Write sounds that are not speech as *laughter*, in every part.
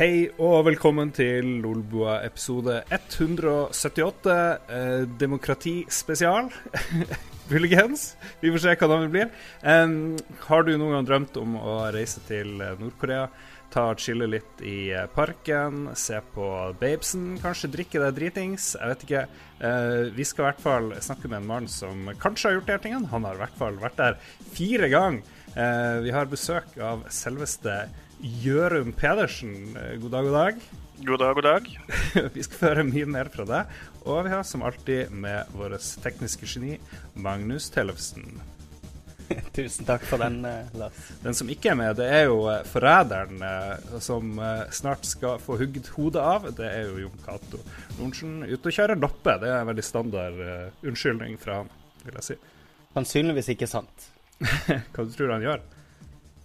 Hei og velkommen til Lolbua episode 178, eh, demokratispesial. *laughs* Muligens. Vi får se hva det blir. Um, har du noen gang drømt om å reise til eh, Nord-Korea? Ta og chille litt i eh, parken, se på babesen, kanskje drikke deg dritings. Jeg vet ikke. Uh, vi skal i hvert fall snakke med en mann som kanskje har gjort de tingene. Han har i hvert fall vært der fire ganger. Uh, vi har besøk av selveste Jørum Pedersen. God dag, god dag. God dag, god dag. *laughs* vi skal føre høre mye mer fra deg. Og vi har som alltid med vårt tekniske geni Magnus Tellefsen. *laughs* Tusen takk for den, eh, Lars. Den som ikke er med, det er jo eh, forræderen eh, som snart skal få hugd hodet av. Det er jo Jon Cato Lorentzen ute og kjører loppe. Det er en veldig standard unnskyldning fra han, vil jeg si. Sannsynligvis ikke sant. *laughs* Hva du tror han gjør?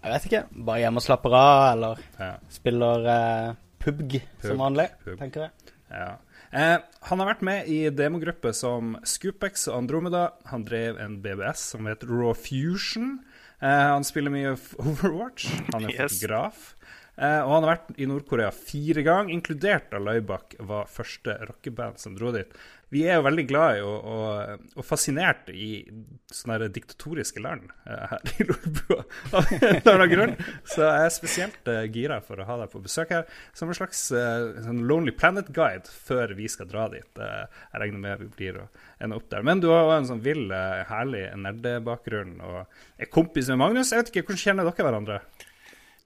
Jeg vet ikke. Bare hjemme og slapper av, eller ja. spiller eh, PubG, Pub, som vanlig, pub. tenker jeg. Ja. Eh, han har vært med i demogrupper som Scoopex og Andromeda. Han drev en BBS som heter Raw Fusion. Eh, han spiller mye *laughs* Overwatch. Han er yes. fotograf. Eh, og han har vært i Nord-Korea fire ganger, inkludert da Laibak var første rockeband som dro dit. Vi er jo veldig glad i og, og, og fascinert i sånne diktatoriske land eh, her i Nordbua *laughs* av grunn. Så jeg er spesielt uh, gira for å ha deg på besøk her som en slags sånn Lonely Planet-guide før vi skal dra dit. Jeg regner med vi blir å ende opp der. Men du har også en sånn vill, herlig nerdebakgrunn og er kompis med Magnus. Jeg vet ikke, Hvordan kjenner dere hverandre?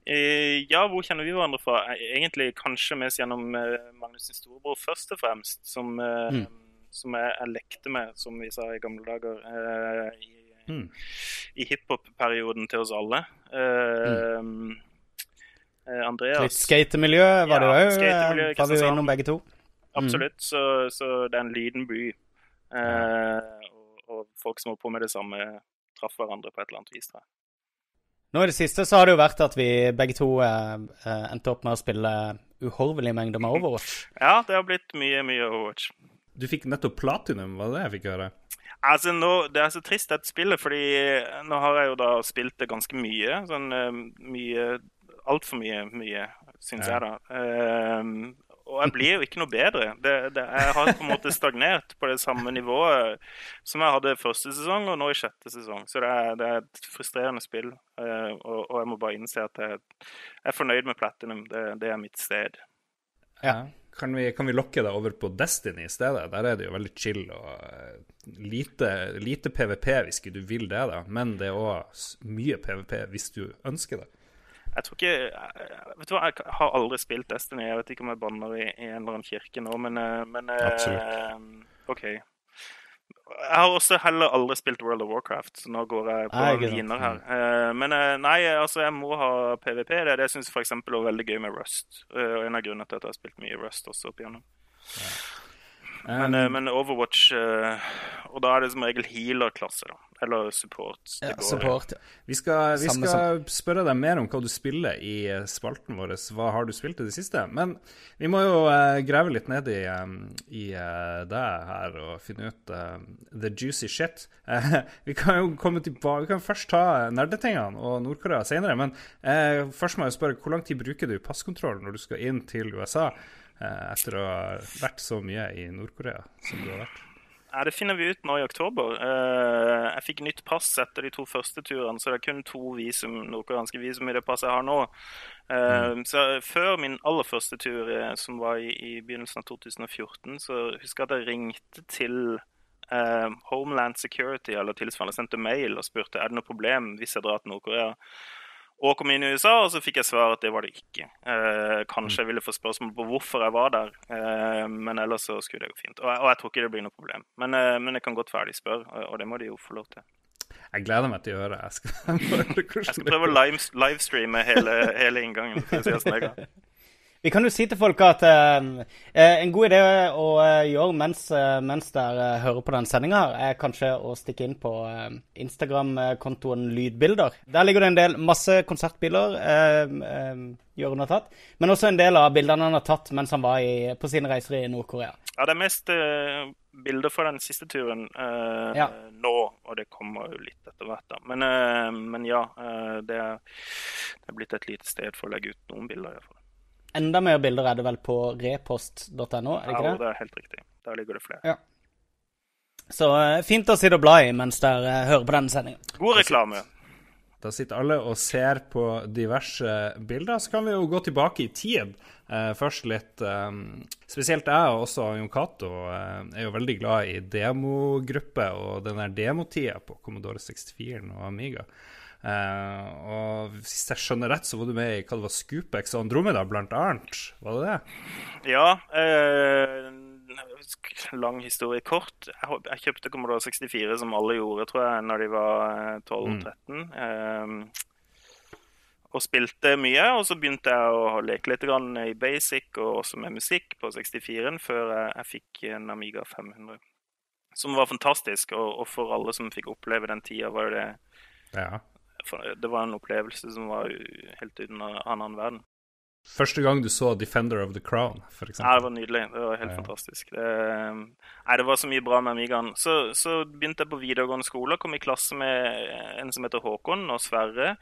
Eh, ja, hvor kjenner vi hverandre fra? Eh, egentlig kanskje mest gjennom eh, Magnus' sin storebror, først og fremst. Som, mm. som jeg, jeg, lekte med, som vi sa i gamle dager. i, mm. i hiphop-perioden til oss alle. Mm. Andreas Litt skatemiljø var det òg? Ja, var vi jo innom begge to? Absolutt. Mm. Så, så, det er en liten by. og, og folk som holder på med det samme, traff hverandre på et eller annet vis. tror jeg. Nå i det siste så har det jo vært at vi begge to eh, eh endte opp med å spille uhorvelige mengder med Overwatch. *laughs* Ja, det har blitt mye, mye Overwatch. Du fikk nettopp platinum, var det jeg fikk høre? Altså, nå, Det er så trist, dette spillet, fordi nå har jeg jo da spilt det ganske mye. Sånn uh, mye Altfor mye, mye, syns ja. jeg, da. Uh, og jeg blir jo ikke noe bedre. Det, det, jeg har på en måte stagnert på det samme nivået som jeg hadde første sesong, og nå i sjette sesong. Så det er, det er et frustrerende spill. Uh, og, og, jeg må bare innse at jeg, jeg er fornøyd med Platinum. Det, det er mitt sted. Ja. Kan vi, kan vi, lokke deg over på Destiny i stedet? Der er det jo veldig chill og uh, lite, lite, PVP hvis ikke du vil det, da. Men det er òg mye PVP hvis du ønsker det. Jeg tror ikke Vet du hva, jeg har aldri spilt Destiny. Jeg vet ikke om jeg banner i, i en eller annen kirke nå, men, eh, men eh. OK. Jeg har også heller aldri spilt World of Warcraft, så nå går jeg på viner her. Men nei, altså, jeg må ha PVP. Det, det syns jeg f.eks. var veldig gøy med Rust. Og en av grunnene til at jeg har spilt mye Rust også opp igjennom. Ja. Men, um, men, Overwatch Og da er det som regel healer-klasse, da. Eller support. Ja, support. Vi skal, vi skal spørre deg mer om hva du spiller i eh, spalten vår. Hva har du spilt i det siste? Men vi må jo uh, grave litt ned i, um, i uh, deg her og finne ut uh, the juicy shit. *laughs* vi kan jo komme tilbake Vi kan først ta nerdetingene og Nord-Korea senere. Men først må jeg spørre, hvor lang tid bruker du passkontrollen passkontroll når du skal inn til USA etter å ha vært så mye i Nord-Korea som du har vært? Ja, Det finner vi ut nå i oktober. Eh, jeg fikk nytt pass etter de to første turene, så det er kun to visum, nordkoreanske visum i det passet jeg har nå. Eh, mm. Så Før min aller første tur, eh, som var i, i begynnelsen av 2014, så husker jeg at jeg ringte til uh, Homeland Security eller tilsvarende, sendte mail og spurte er det noe problem hvis jeg drar til Nord-Korea og kom inn i USA, og så fikk jeg svar at det var det ikke. Eh, kanskje jeg ville få spørsmål på hvorfor jeg var der, eh, men ellers så skulle det gå fint. Og, og, jeg tror ikke det blir noe problem. Men, eh, men jeg kan godt de spør, og, det må de jo få lov til. Jeg gleder meg til å gjøre det. Jeg skal, *laughs* jeg skal prøve å live, livestreame hele, hele inngangen. *laughs* vi kan jo si til folk at uh, en god idé å uh, gjøre mens, uh, mens dere hører på den sendinga, er kanskje å stikke inn på Instagram-kontoen Lydbilder. Der ligger det en del masse konsertbilder Jørund har tatt, men også en del av bildene han har tatt mens han var i, på sine reiser i Nord-Korea. Ja, det er mest bilder fra den siste turen ja. nå, og det kommer jo litt etter hvert. da. Men, men ja, det er, det er blitt et lite sted for å legge ut noen bilder. i hvert fall. Enda mer bilder er det vel på repost.no, er det ikke det? Ja, det er helt riktig. Der ligger det flere. Ja. Så uh, fint å sitte og bla i mens dere uh, hører på denne sendingen. God reklame. Da sitter alle og ser på diverse bilder. Så kan vi jo gå tilbake i tid. Eh, først litt eh, Spesielt jeg og også Jon Cato eh, er jo veldig glad i demogruppe og den der demotida på Commodore 64 og Amiga. Eh, og hvis jeg skjønner rett, så var du med i hva det var Scoopex og Andromeda, blant annet? Var det det? Ja. Eh, lang historie kort. Jeg, jeg kjøpte Commodore 64 som alle gjorde, tror jeg, når de var 12-13. Mm. Eh, og spilte mye. Og så begynte jeg å leke litt i basic og også med musikk på 64-en før jeg, fikk en Amiga 500. Som var fantastisk, og, og for alle som fikk oppleve den tida, var det ja. Det var en opplevelse som var helt uten annen verden. Første gang du så 'Defender of the Crown', f.eks.? Ja, det var nydelig. Det var helt ja. fantastisk. Det, nei, det var så mye bra med Amigaen. Så, så, begynte jeg på videregående skole kom i klasse med en som heter Håkon og Sverre,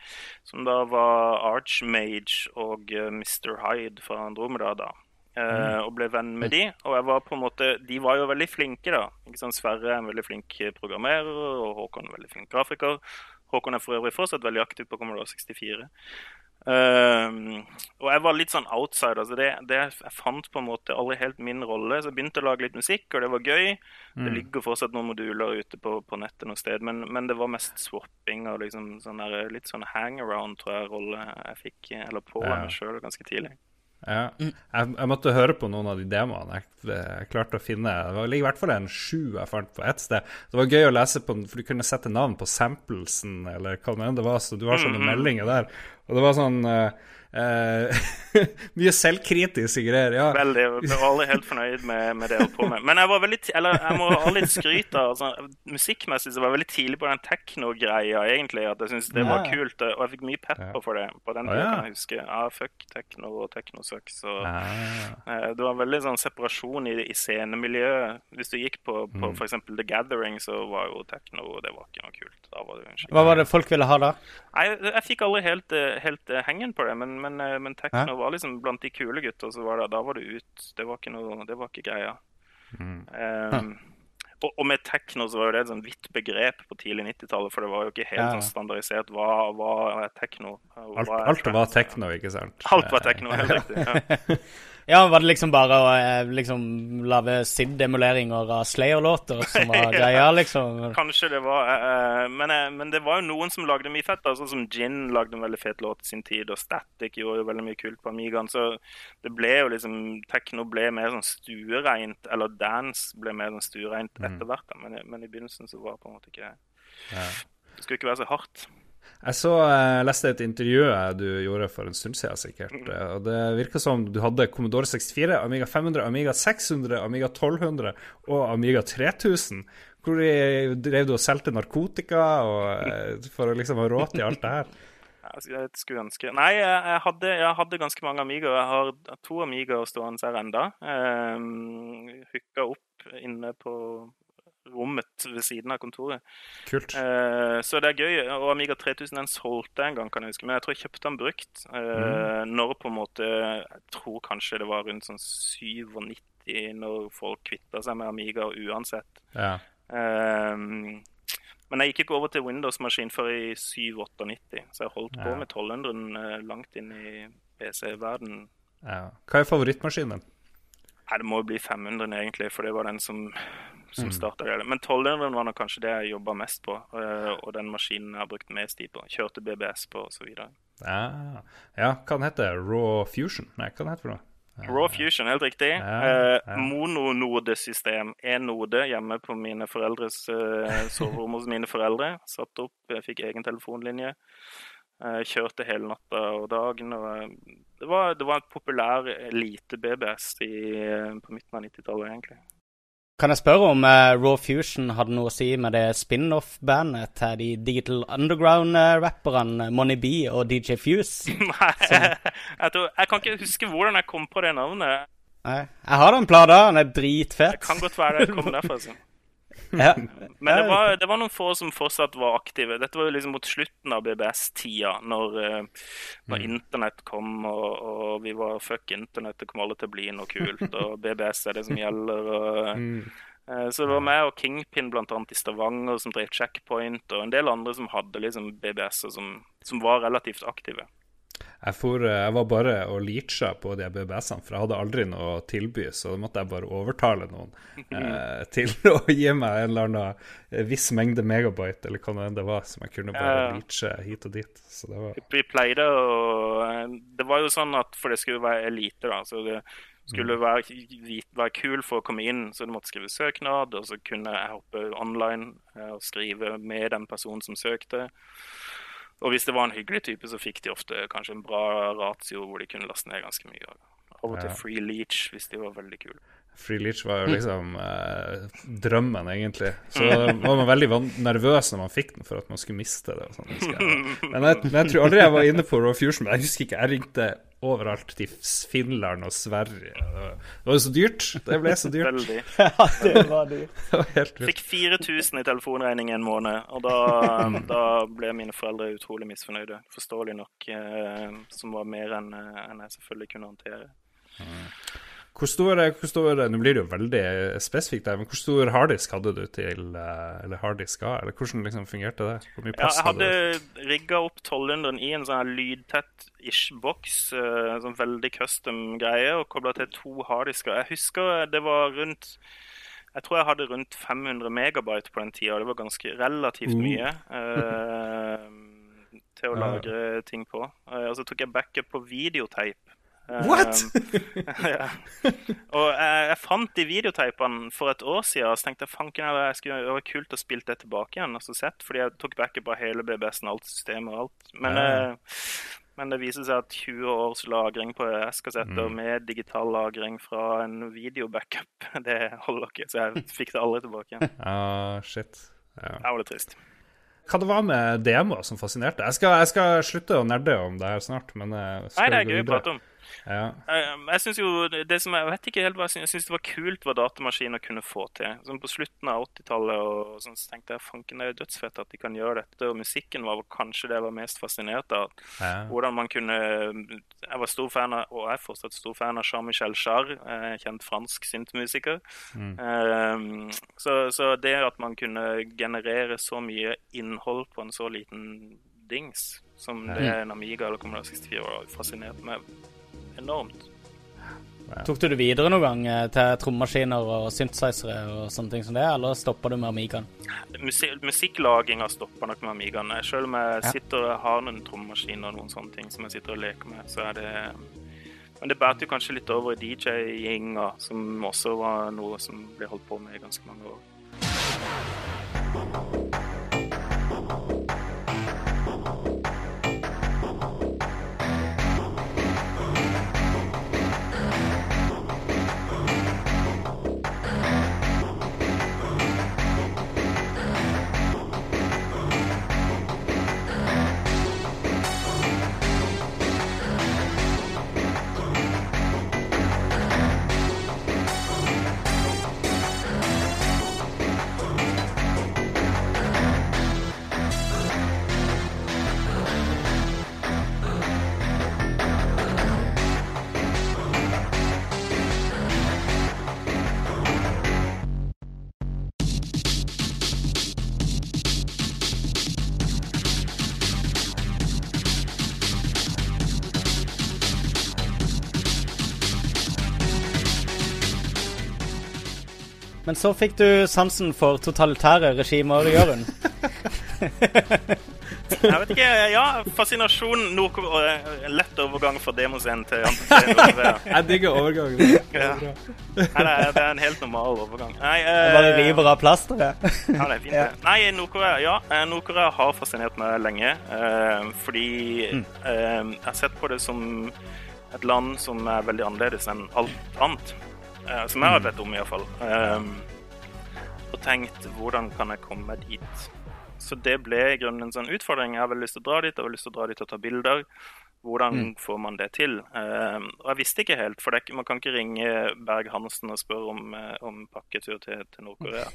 som da var Archmage og eh, Mr. Hyde fra Andromeda da. Eh, mm. og ble venn med de. Og jeg var på en måte, de var jo veldig flinke, da. Ikke sant? Sverre er en veldig flink programmerer, og Håkon er en veldig flink grafiker. Håkon er for øvrig fortsatt veldig aktiv på Commodore 64. Um, og jeg var litt sånn outsider. så det, det, Jeg fant på en måte aldri helt min rolle. Så jeg begynte å lage litt musikk, og det var gøy. Mm. Det ligger fortsatt noen moduler ute på, på nettet noe sted, men, men, det var mest swapping og liksom sånn der, litt sånn hangaround, tror jeg, rolle jeg fikk eller på ja. meg sjøl ganske tidlig. Ja. Jeg, jeg, måtte høre på noen av de demoene. Jeg, jeg, klarte å finne Det var i hvert fall en sju jeg fant på ett sted. Det var gøy å lese på, for du kunne sette navn på samplesen, eller hva det enn det var. Så du har sånne mm -hmm. meldinger der. Og det var sånn uh, Uh, *laughs* mye selvkritiske greier. ja. Veldig. Jeg var aldri helt fornøyd med, med det jeg holdt på med. Men jeg var veldig, eller jeg må ha litt skryt av altså, Musikkmessig så var jeg veldig tidlig på den tekno-greia, egentlig. At jeg syntes det var kult. Og jeg fikk mye pepper for det. På den tida, ja. kan jeg huske. Ja, fuck tekno og teknosucks. Og, uh, det var veldig sånn separasjon i, i scenemiljøet. Hvis du gikk på, på mm. f.eks. The Gathering, så var jo tekno Det var ikke noe kult. Var Hva var det folk ville ha da? Jeg, jeg fikk aldri helt, helt hengen på det. men men, men, men techno var liksom blant de kule gutta. Så var det, da var det ut. Det var ikke, noe, det var ikke greia. Mm. Um, og, og, med tekno så var jo det et sånn vidt begrep på tidlig 90-tallet, for det var jo ikke helt ja. sånn standardisert. Hva, hva er tekno. Hva alt, er alt var tekno, ikke sant? Alt var tekno, helt riktig. Ja. *laughs* Ja, Var det liksom bare å eh, liksom lage SID-emuleringer av Slayer-låter som var *laughs* greia, liksom? Kanskje det var uh, men, uh, men, det var jo noen som lagde mye fett. sånn Som Gin lagde en veldig fet låt i sin tid, og Static gjorde jo veldig mye kult på Amigaen. Så det ble jo liksom Tekno ble mer sånn stuereint, eller dance ble mer sånn stuereint mm. etter hvert. Men, men, i begynnelsen så var det på en måte ikke ja. Det skulle ikke være så hardt. Jeg så, jeg leste et intervju du gjorde for en stund siden, sikkert. Mm. og Det virka som du hadde Commodore 64, Amiga 500, Amiga 600, Amiga 1200 og Amiga 3000. Hvor drev du og solgte narkotika og, eh, for å liksom ha råd til alt det her? *laughs* Jeg skulle ønske Nei, jeg hadde, jeg hadde ganske mange Amigaer. Jeg har to Amigaer stående her enda. Um, Hooka opp inne på rommet ved siden av kontoret. Kult. Uh, så det er gøy. Og Amiga 3000 den solgte jeg en gang, kan jeg huske. Men jeg tror jeg kjøpte den brukt. Uh, mm. Når på en måte Jeg tror kanskje det var rundt sånn 97 når folk kvitta seg med Amiga uansett. Ja. Uh, men jeg gikk ikke over til Windows-maskin før i 97-98, så jeg holdt på med 1200 langt inn i PC-verdenen. Ja. Hva er favorittmaskinen? Nei, Det må jo bli 500 egentlig, for det var den som, som mm. starta det. Men 1200 var nok kanskje det jeg jobba mest på, eh, og den maskinen jeg har brukt mest tid på. Kjørte BBS på osv. Ja. ja, hva den heter Raw Fusion? Nei, hva den heter for noe? Raw Fusion, helt riktig. Ja, ja. Eh, mononodesystem. Én node hjemme på mine foreldres eh, soverom hos mine foreldre. Satt opp, jeg fikk egen telefonlinje. Jeg kjørte hele natta og dagen. og eh, det var, det var en populær lite BBS i, eh, på midten av 90-tallet, egentlig. Kan jeg spørre om uh, Raw Fusion hadde noe å si med det spin-off-bandet til de Digital Underground-rapperne Money B og DJ Fuse? *laughs* Nei, jeg, tror, jeg, kan ikke huske hvordan jeg kom på det navnet. Nei, Jeg har den plata, den er dritfett. Det kan godt være det kommer derfra. Altså. *laughs* Ja. Men det var, det var, noen få som fortsatt var aktive. Dette var jo liksom mot slutten av BBS-tida, når, uh, når mm. internett kom og, og, vi var fuck internett, det kommer alle til å bli noe kult, og *laughs* BBS er det som gjelder. og... Mm. Uh, så det var meg og Kingpin blant annet i Stavanger som drev Checkpoint, og en del andre som hadde liksom BBS-er som, som var relativt aktive. Jeg, for, eh, jeg, var bare og leacha på de BBS-ene, for jeg hadde aldri noe å tilby. Så da måtte jeg bare overtale noen eh, *laughs* til å gi meg en eller annen eh, viss mengde megabyte, eller hva det var, som jeg kunne bare leache hit og dit. Så det var... Vi pleide å Det var jo sånn at for det skulle være elite, da. så det skulle mm. være, være kul for å komme inn, så du måtte skrive søknad, og så kunne jeg hoppe online eh, og skrive med den personen som søkte. Og hvis det var en hyggelig type, så fikk de ofte kanskje en bra ratio hvor de kunne laste ned ganske mye. Av og til free leach hvis de var veldig kule. Free leach var jo liksom eh, drømmen, egentlig. Så var man veldig nervøs når man fikk den for at man skulle miste det. Sånn, men, jeg, men, jeg, tror aldri jeg var inne på Raw Fusion. Men jeg husker ikke, jeg ringte overalt til Finland og Sverige. Det var jo så dyrt. Det ble så dyrt. Veldig. *laughs* ja, det var dyrt. det var helt dyrt. Fikk 4000 i telefonregning en måned, og da, da, ble mine foreldre utrolig misfornøyde. Forståelig nok. Eh, som var mer enn eh, en jeg selvfølgelig kunne håndtere. Mm. Hvor stor, hvor stor, Nå blir det jo veldig spesifikt, der, men hvor stor harddisk hadde du til eh, Eller harddisk A, eller hvordan liksom fungerte det? Hvor mye plass ja, jeg hadde, hadde rigga opp 1200 i en sånn lydtett-ish boks, En sånn veldig custom greie, og kobla til to harddisker. Jeg husker det var rundt jeg tror jeg hadde rundt 500 megabyte på den tida. Det var ganske relativt uh. mye uh, *laughs* til å lagre ting på. og så tok jeg backup på videoteip. What?! *laughs* ja. Og jeg, jeg, fant de videoteipene for et år siden, og så tenkte jeg fanken det var kult å spille det tilbake igjen. Altså sett, fordi jeg tok backup av hele BBS-en, alt systemet og alt. Men, ja. eh, men, det viser seg at 20 års lagring på S-kassetter mm. med digital lagring fra en videobackup, *laughs* det holder ikke. Så jeg fikk det aldri tilbake igjen. *laughs* Ah, shit. Ja. Det var litt trist hva det var med demoer som fascinerte. Jeg skal, jeg skal slutte å nerde om det her snart, men Nei, det er gøy å prate om. Ja. Eh, jeg synes jo det som Jeg vet ikke helt hva jeg synes, Jeg synes det var kult hva datamaskiner kunne få til. Sånn På slutten av 80-tallet og sånn, så tenkte jeg fanken det er dødsfett at de kan gjøre dette. Og musikken var kanskje det jeg var mest fascinert av. Ja. Hvordan man kunne Jeg var stor fan av, og er fortsatt stor fan av Jean-Michel Jarre, eh, kjent fransk synthmusiker. Mm. Um, så, så det at man kunne generere så mye innhold på en så liten dings som det en Amiga eller Kommunal 64 var fascinert med enormt. Ja. Tok du det videre noen gang eh, til trommemaskiner og synthesizere og sånne ting som det, eller stoppa du med Amigaen? Musik Musikklaginga stoppa nok med Amigaen. Selv om jeg sitter og har noen trommemaskiner og noen sånne ting som jeg sitter og leker med, så er det Men det bærte jo kanskje litt over i DJ-gjenga, som også var noe som ble holdt på med i ganske mange år. Men så fikk du sansen for totalitære regimer, Jørund. Jeg vet ikke. Ja, fascinasjon noe Lett overgang fra demoscenen til antiscenen. *laughs* Jeg digger overgangen. Ja. Nei, det, er, det er en helt normal overgang. Nei, uh, bare river av plasteret. ja, det er fint, det. Nei, Nord-Korea ja, eh, Nord har fascinert meg lenge. Uh, fordi mm. uh, jeg har sett på det som et land som er veldig annerledes enn alt annet. Uh, som jeg har bedt om, iallfall. Um, og tenkt hvordan kan jeg komme dit. Så det ble i grunnen en sånn utfordring. Jeg har vel lyst til å dra dit, jeg har lyst til å dra dit og ta bilder. Hvordan mm. får man det til? Um, og jeg visste ikke helt, for det, man kan ikke ringe Berg-Hansen og spørre om, om pakketur til, til Nord-Korea.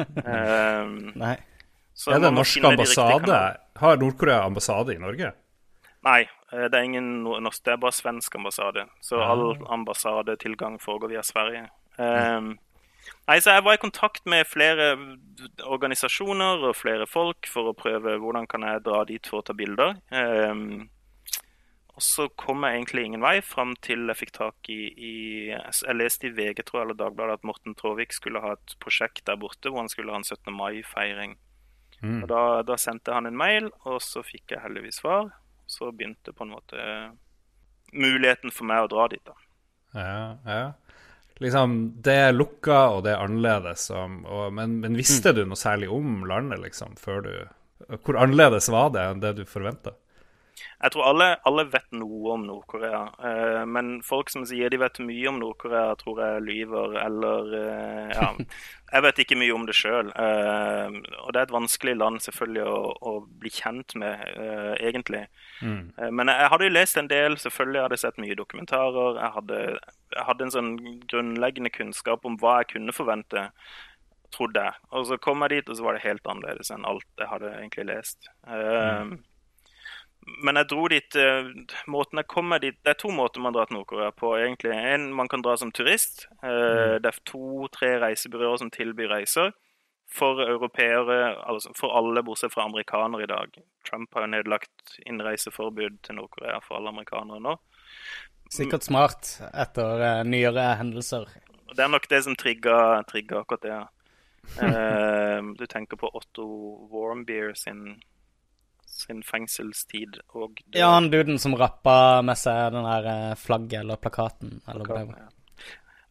Um, *laughs* Nei. er det norsk ambassade? Har Nord-Korea ambassade i Norge? Nei, det er ingen norsk, det er bare svensk ambassade. Så all ambassadetilgang foregår via Sverige. Um, Nei, så Jeg var i kontakt med flere organisasjoner og flere folk for å prøve hvordan kan jeg dra dit for å ta bilder. Um, og så kom jeg egentlig ingen vei fram til jeg fikk tak i, i Jeg leste i VG tror jeg, eller Dagbladet at Morten Tråvik skulle ha et prosjekt der borte hvor han skulle ha en 17. mai-feiring. Mm. Og da, da, sendte han en mail, og så fikk jeg heldigvis svar. Så begynte på en måte muligheten for meg å dra dit. da. Ja, ja liksom, det er lukka, og det er annerledes. Og, og, men, men, visste mm. du noe særlig om landet, liksom, før du Hvor annerledes var det enn det du forventa? Jeg tror alle, alle, vet noe om Nord-Korea. Eh, men folk som sier de vet mye om Nord-Korea, tror jeg lyver. Eller eh, ja, *laughs* Jeg vet ikke mye om det sjøl. Eh, og det er et vanskelig land selvfølgelig å, å bli kjent med, eh, egentlig. Mm. Eh, men jeg, jeg hadde jo lest en del. Selvfølgelig hadde jeg sett mye dokumentarer. Jeg hadde, jeg hadde en sånn grunnleggende kunnskap om hva jeg kunne forvente trodde jeg. Og så kom jeg dit, og så var det helt annerledes enn alt jeg hadde egentlig lest. Mm men jeg dro dit uh, Måten jeg kommer dit Det er to måter man drar til Nord-Korea på. egentlig. En, Man kan dra som turist. Uh, det er to-tre reisebyråer som tilbyr reiser. For europeere, altså for alle bortsett fra amerikanere i dag. Trump har jo nedlagt innreiseforbud til Nord-Korea for alle amerikanere nå. Sikkert smart etter uh, nyere hendelser. Det er nok det som trigger, trigger akkurat det. *laughs* du tenker på Otto Warmbier sin sin fengselstid. Og død. Ja, han duden som rappa med seg den der eh, flagget eller plakaten. Eller plakaten ja.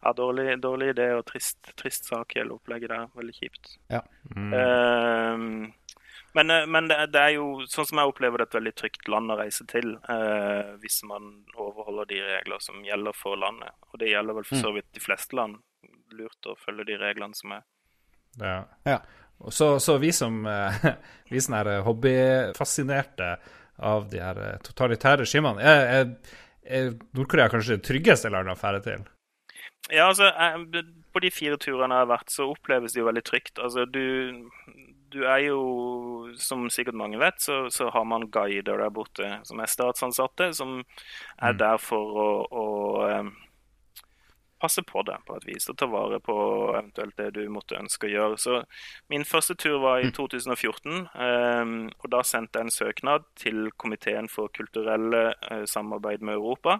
ja, dårlig, dårlig idé og trist, trist sak, hele opplegget der. Veldig kjipt. Ja. Mm. Uh, men, eh, men det, det, er jo, sånn som jeg opplever det, et veldig trygt land å reise til. Uh, hvis man overholder de regler som gjelder for landet. Og det gjelder vel for så mm. vidt de fleste land. Lurt å følge de reglene som er. Ja. ja. Så, så, vi som eh, *laughs* vi som her hobbyfascinerte av de her eh, totalitære regimene, er, er, Nord-Korea kanskje det tryggeste landet å ferde til? Ja, altså, På de fire turene jeg har vært, så oppleves det jo veldig trygt. Altså, du, du er jo, som sikkert mange vet, så, så, har man guider der borte som er statsansatte, som er mm. der for å, å passe på det på et vis, og ta vare på eventuelt det du måtte ønske å gjøre. Så Min første tur var i 2014, mm. um, og da sendte jeg en søknad til komiteen for kulturelle uh, samarbeid med Europa.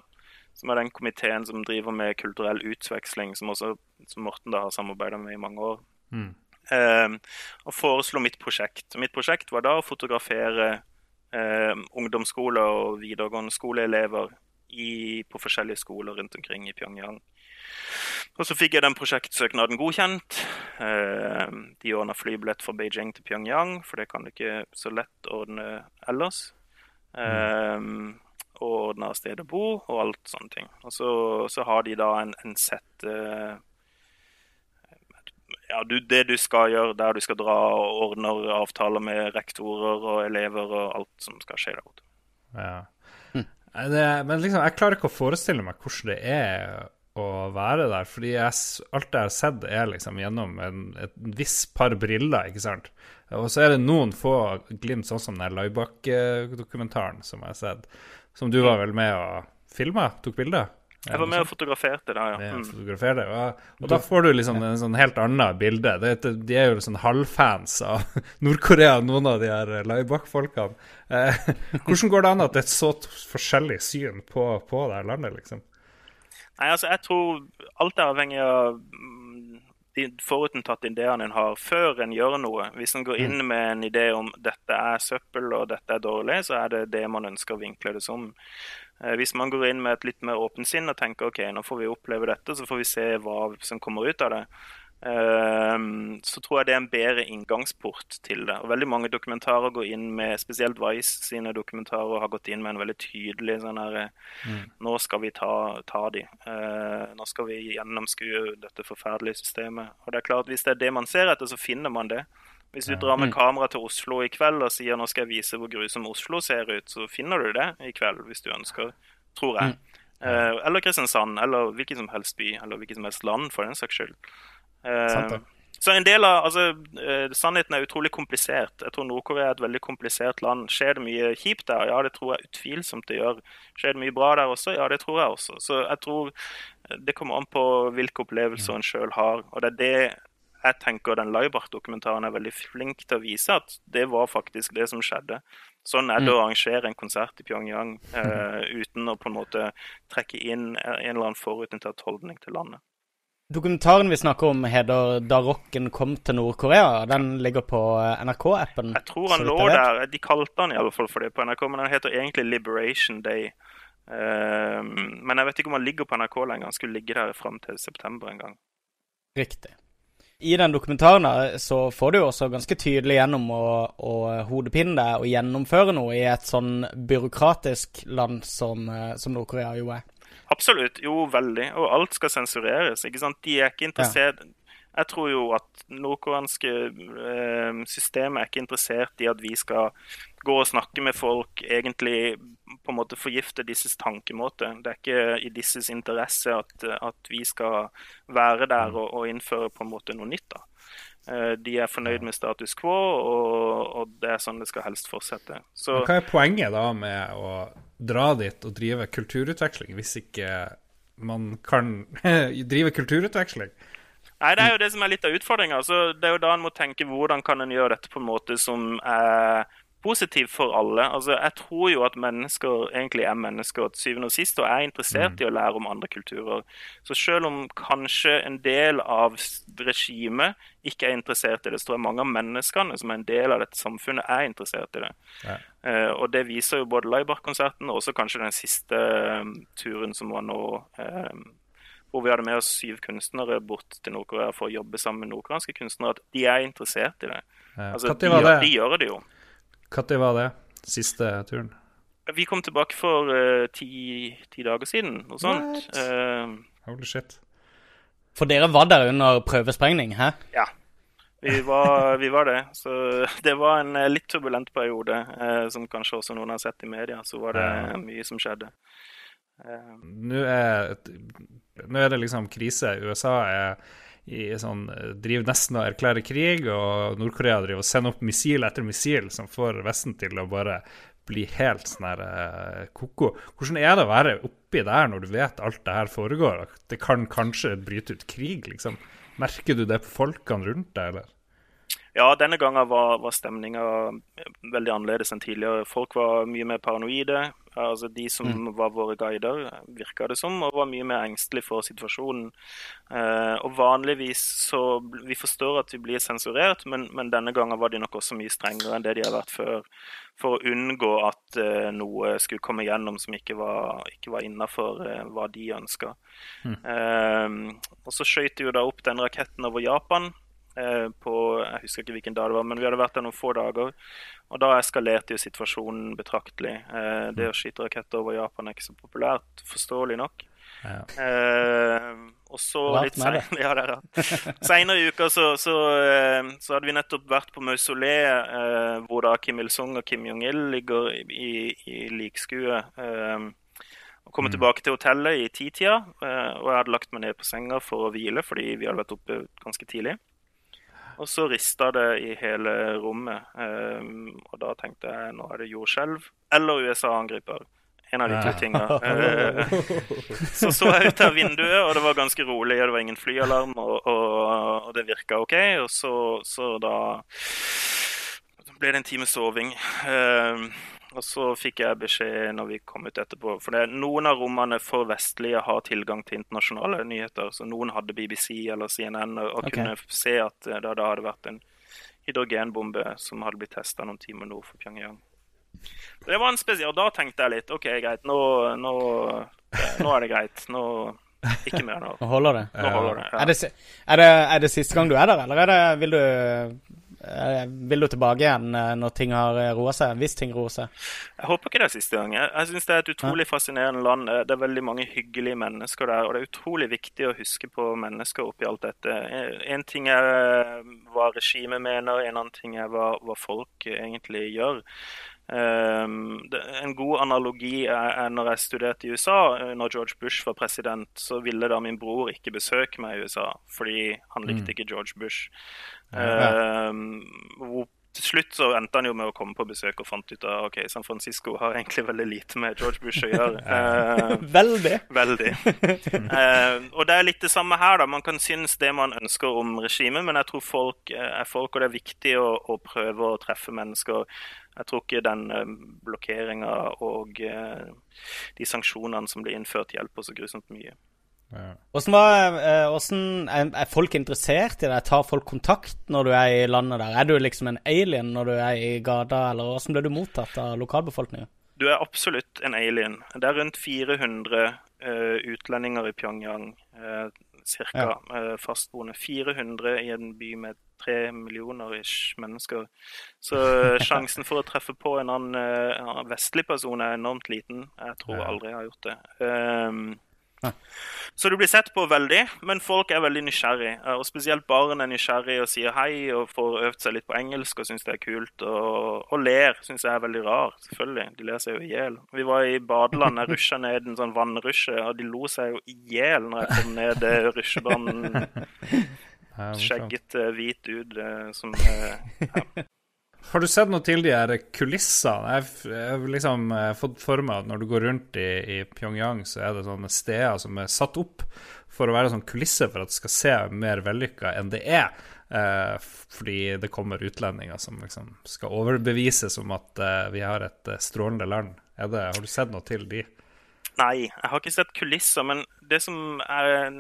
Som er den komiteen som driver med kulturell utveksling, som, også, som Morten da har samarbeida med i mange år. Mm. Um, og foreslo mitt prosjekt. Mitt prosjekt var da å fotografere um, ungdomsskoler og videregående skoleelever i, på forskjellige skoler rundt omkring i Pyongyang. Og så fikk jeg den prosjektsøknaden godkjent. Eh, de ordna flybillett fra Beijing til Pyongyang, for det kan du ikke så lett ordne ellers. Mm. og ordna sted å bo og alt sånne ting. Og så, så har de da en, en sett uh, ja, du, det du skal gjøre der du skal dra og ordner avtaler med rektorer og elever og alt som skal skje der borte. Ja. Det, men liksom, jeg klarer ikke å forestille meg hvordan det er å være der. Fordi jeg, alt jeg har sett, er liksom gjennom en, et visst par briller, ikke sant. Og så er det noen få glimt, sånn som den Laibak-dokumentaren som jeg har sett. Som du var vel med og filma? Tok bilder? Jeg var med og fotograferte det, ja. Mm. Fotograferte, og, og, da får du liksom en sånn helt annet bilde. Det, de er jo sånn halvfans av *laughs* Nord-Korea, noen av de her Laibak-folkene. Eh, *laughs* hvordan går det an at det er et så forskjellig syn på, på det her landet, liksom? Nei, altså, jeg tror alt er avhengig av mm, de forutinntatte ideene en har før en gjør noe. Hvis en går inn mm. med en idé om dette er søppel og dette er dårlig, så er det det man ønsker å vinkle det som. Eh, hvis man går inn med et litt mer åpent sinn og tenker ok, nå får vi oppleve dette, så får vi se hva som kommer ut av det, så tror jeg det er en bedre inngangsport til det. Og Veldig mange dokumentarer går inn med, spesielt Vice sine dokumentarer har gått inn med en veldig tydelig sånn her mm. Nå skal vi ta, ta de. Uh, nå skal vi gjennomskue dette forferdelige systemet. Og det er klart, Hvis det er det man ser etter, så finner man det. Hvis du drar med mm. kamera til Oslo i kveld og sier nå skal jeg vise hvor grusom Oslo ser ut, så finner du det i kveld hvis du ønsker, tror jeg. Mm. Uh, eller Kristiansand, eller hvilken som helst by, eller hvilket som helst land, for den saks skyld. Uh, så en del av, altså, uh, Sannheten er utrolig komplisert. Jeg tror Nord-Korea er et veldig komplisert land. Skjer det mye kjipt der? Ja, det tror jeg utvilsomt det gjør. Skjer det mye bra der også? Ja, det tror jeg også. Så jeg tror det kommer an på hvilke opplevelser en sjøl har. Og det er det jeg tenker den Laibach-dokumentaren er veldig flink til å vise, at det var faktisk det som skjedde. Sånn er det å mm. arrangere en konsert i Pyongyang uh, uten å på en måte trekke inn en eller annen forutinntatt holdning til landet. Dokumentaren vi snakker om, heter 'Da rocken kom til Nord-Korea'. Den ligger på eh, NRK-appen? Jeg tror han lå der. De kalte han i alle fall for det på NRK, men den heter egentlig 'Liberation Day'. Uh, men jeg vet ikke om han ligger på NRK lenger. Han skulle ligge der fram til september en gang. Riktig. I den dokumentaren så får du jo også ganske tydelig gjennom å, å hodepine deg og gjennomføre noe i et sånn byråkratisk land som, eh, som Nord-Korea jo er. Absolutt. Jo, veldig. Og alt skal sensureres. ikke sant? De er ikke interessert ja. Jeg tror jo at nordkoreanske eh, systemet er ikke interessert i at vi skal gå og snakke med folk, egentlig på en måte forgifte disses tankemåte. Det er ikke i disses interesse at, at vi skal være der og, og, innføre på en måte noe nytt. da. Eh, de er fornøyd med status quo, og, og, det er sånn det skal helst fortsette. Så, hva er poenget da med å dra dit og drive kulturutveksling, hvis ikke man kan *laughs* drive kulturutveksling? Nei, Det er jo det som er litt av utfordringa. Det er jo da en må tenke hvordan kan en gjøre dette på en måte som er positiv for alle. Altså, Jeg tror jo at mennesker egentlig er mennesker til syvende og sist og er interessert mm. i å lære om andre kulturer. Så selv om kanskje en del av regimet ikke er interessert i det, så tror jeg mange av menneskene som er en del av dette samfunnet, er interessert i det. Ja. Uh, og det viser jo både Laibach-konserten og også kanskje den siste um, turen som var nå. Um, hvor vi hadde med oss syv kunstnere bort til Nord-Korea for å jobbe sammen med nordkoreanske kunstnere, at de er interessert i det. Ja. Altså, de, det? de, gjør det jo. Når var det? Siste turen? Vi kom tilbake for uh, ti, ti, dager siden, noe sånt. Uh, Holy shit. For dere var der under prøvesprengning, hæ? Ja. Vi var, *laughs* vi var, det. Så det var en eh, litt turbulent periode, uh, som kanskje også noen har sett i media. Så var det mye som skjedde. Nå er, nå er det liksom krise. USA er i sånn, driver nesten og erklærer krig, og Nord-Korea driver og sender opp missil etter missil som får Vesten til å bare bli helt sånn her eh, ko-ko. Hvordan er det å være oppi der når du vet alt det her foregår? Det kan kanskje bryte ut krig, liksom. Merker du det på folkene rundt deg, eller? Ja, denne gangen var, var stemninga veldig annerledes enn tidligere. Folk var mye mer paranoide. Altså De som mm. var våre guider, virka det som, og var mye mer engstelige for situasjonen. Eh, og vanligvis så Vi forstår at vi blir sensurert, men, men, denne gangen var de nok også mye strengere enn det de har vært før. For å unngå at eh, noe skulle komme gjennom som ikke var, ikke var innafor eh, hva de ønska. Mm. Eh, og så skøyt de jo da opp den raketten over Japan. Eh, på Jeg husker ikke hvilken dag det var, men vi hadde vært der noen få dager. Og da eskalerte jo situasjonen betraktelig. Eh, det å skyte raketter over Japan er ikke så populært, forståelig nok. Ja. Eh, og så litt seinere *laughs* ja, senere i uka så, så, så, hadde vi nettopp vært på mausoleet eh, hvor da Kim Il-sung og Kim Jong-il ligger i, i, likskue. Eh, og kom mm. tilbake til hotellet i titida, og jeg hadde lagt meg ned på senga for å hvile fordi vi hadde vært oppe ganske tidlig. Og så rista det i hele rommet. Um, og da tenkte jeg nå er det jordskjelv eller USA angriper. En av de to tinga. *laughs* Uh, så så jeg ut av vinduet, og det var ganske rolig. og Det var ingen flyalarm, og, og, og det virka OK. Og så, så, da ble det en time soving. Uh, og så fikk jeg beskjed når vi kom ut etterpå. For det, noen av rommene for vestlige har tilgang til internasjonale nyheter. Så noen hadde BBC eller CNN og, og okay. kunne se at det, det hadde vært en hydrogenbombe som hadde blitt testa noen timer nord for Pyongyang. Det var en spesial. Da tenkte jeg litt OK, greit. Nå, nå, nå er det greit. Nå, Ikke mer nå. Nå holder det. Nå holder det, ja. er, det, er, det, er det siste gang du er der, eller er det, vil du Eh, vil du tilbake igjen eh, når ting har eh, roa seg? Hvis ting roer seg? Jeg håper ikke det er siste gang. Jeg, jeg syns det er et utrolig fascinerende land. Det er veldig mange hyggelige mennesker der. Og det er utrolig viktig å huske på mennesker oppi alt dette. En ting er hva regimet mener, en annen ting er hva, hva folk egentlig gjør. Det, en god analogi er, når jeg studerte i USA, når George Bush var president, så ville da min bror ikke besøke meg i USA fordi han likte mm. ikke George Bush. Ja. Uh, til slutt så endte han jo med å komme på besøk og fant ut at ok, San Francisco har egentlig veldig lite med George Bush å gjøre. *laughs* Eh, *laughs* veldig. Veldig. *laughs* Eh, og det er litt det samme her. da. Man kan synes det man ønsker om regimet, men jeg tror folk er folk, og det er viktig å, å prøve å treffe mennesker. Jeg tror ikke den uh, blokkeringa og de sanksjonene som blir innført, hjelper så grusomt mye. Var, hvordan eh, er, folk interessert i deg? Tar folk kontakt når du er i landet der? Er du liksom en alien når du er i gata, eller hvordan ble du mottatt av lokalbefolkninga? Du er absolutt en alien. Det er rundt 400 uh, eh, utlendinger i Pyongyang. Uh, cirka ja. uh, fastboende. 400 i en by med tre millioner ish mennesker. Så sjansen for å treffe på en annen uh, vestlig person er enormt liten. Jeg tror ja. aldri jeg har gjort det. Um, så du blir sett på veldig, men folk er veldig nysgjerrig. Eh, og spesielt barn er nysgjerrig og sier hei og får øvd seg litt på engelsk og syns det er kult. Og, og ler syns jeg er veldig rar, selvfølgelig. De ler seg jo i hjel. Vi var i badeland, jeg rusja ned en sånn vannrusje, og de lo seg jo i hjel når jeg kom ned rusjebanen. *laughs* Skjeggete, hvit dude som ja. Har du sett noe til de her kulissene? Jeg har liksom eh, fått for meg at når du går rundt i, i, Pyongyang, så er det sånne steder som er satt opp for å være sånn kulisse for at det skal se mer vellykka enn det er. Eh, fordi det kommer utlendinger som liksom skal overbevises om at eh, vi har et eh, strålende land. Det, har du sett noe til de? Nei, jeg har ikke sett kulisser. Men det som er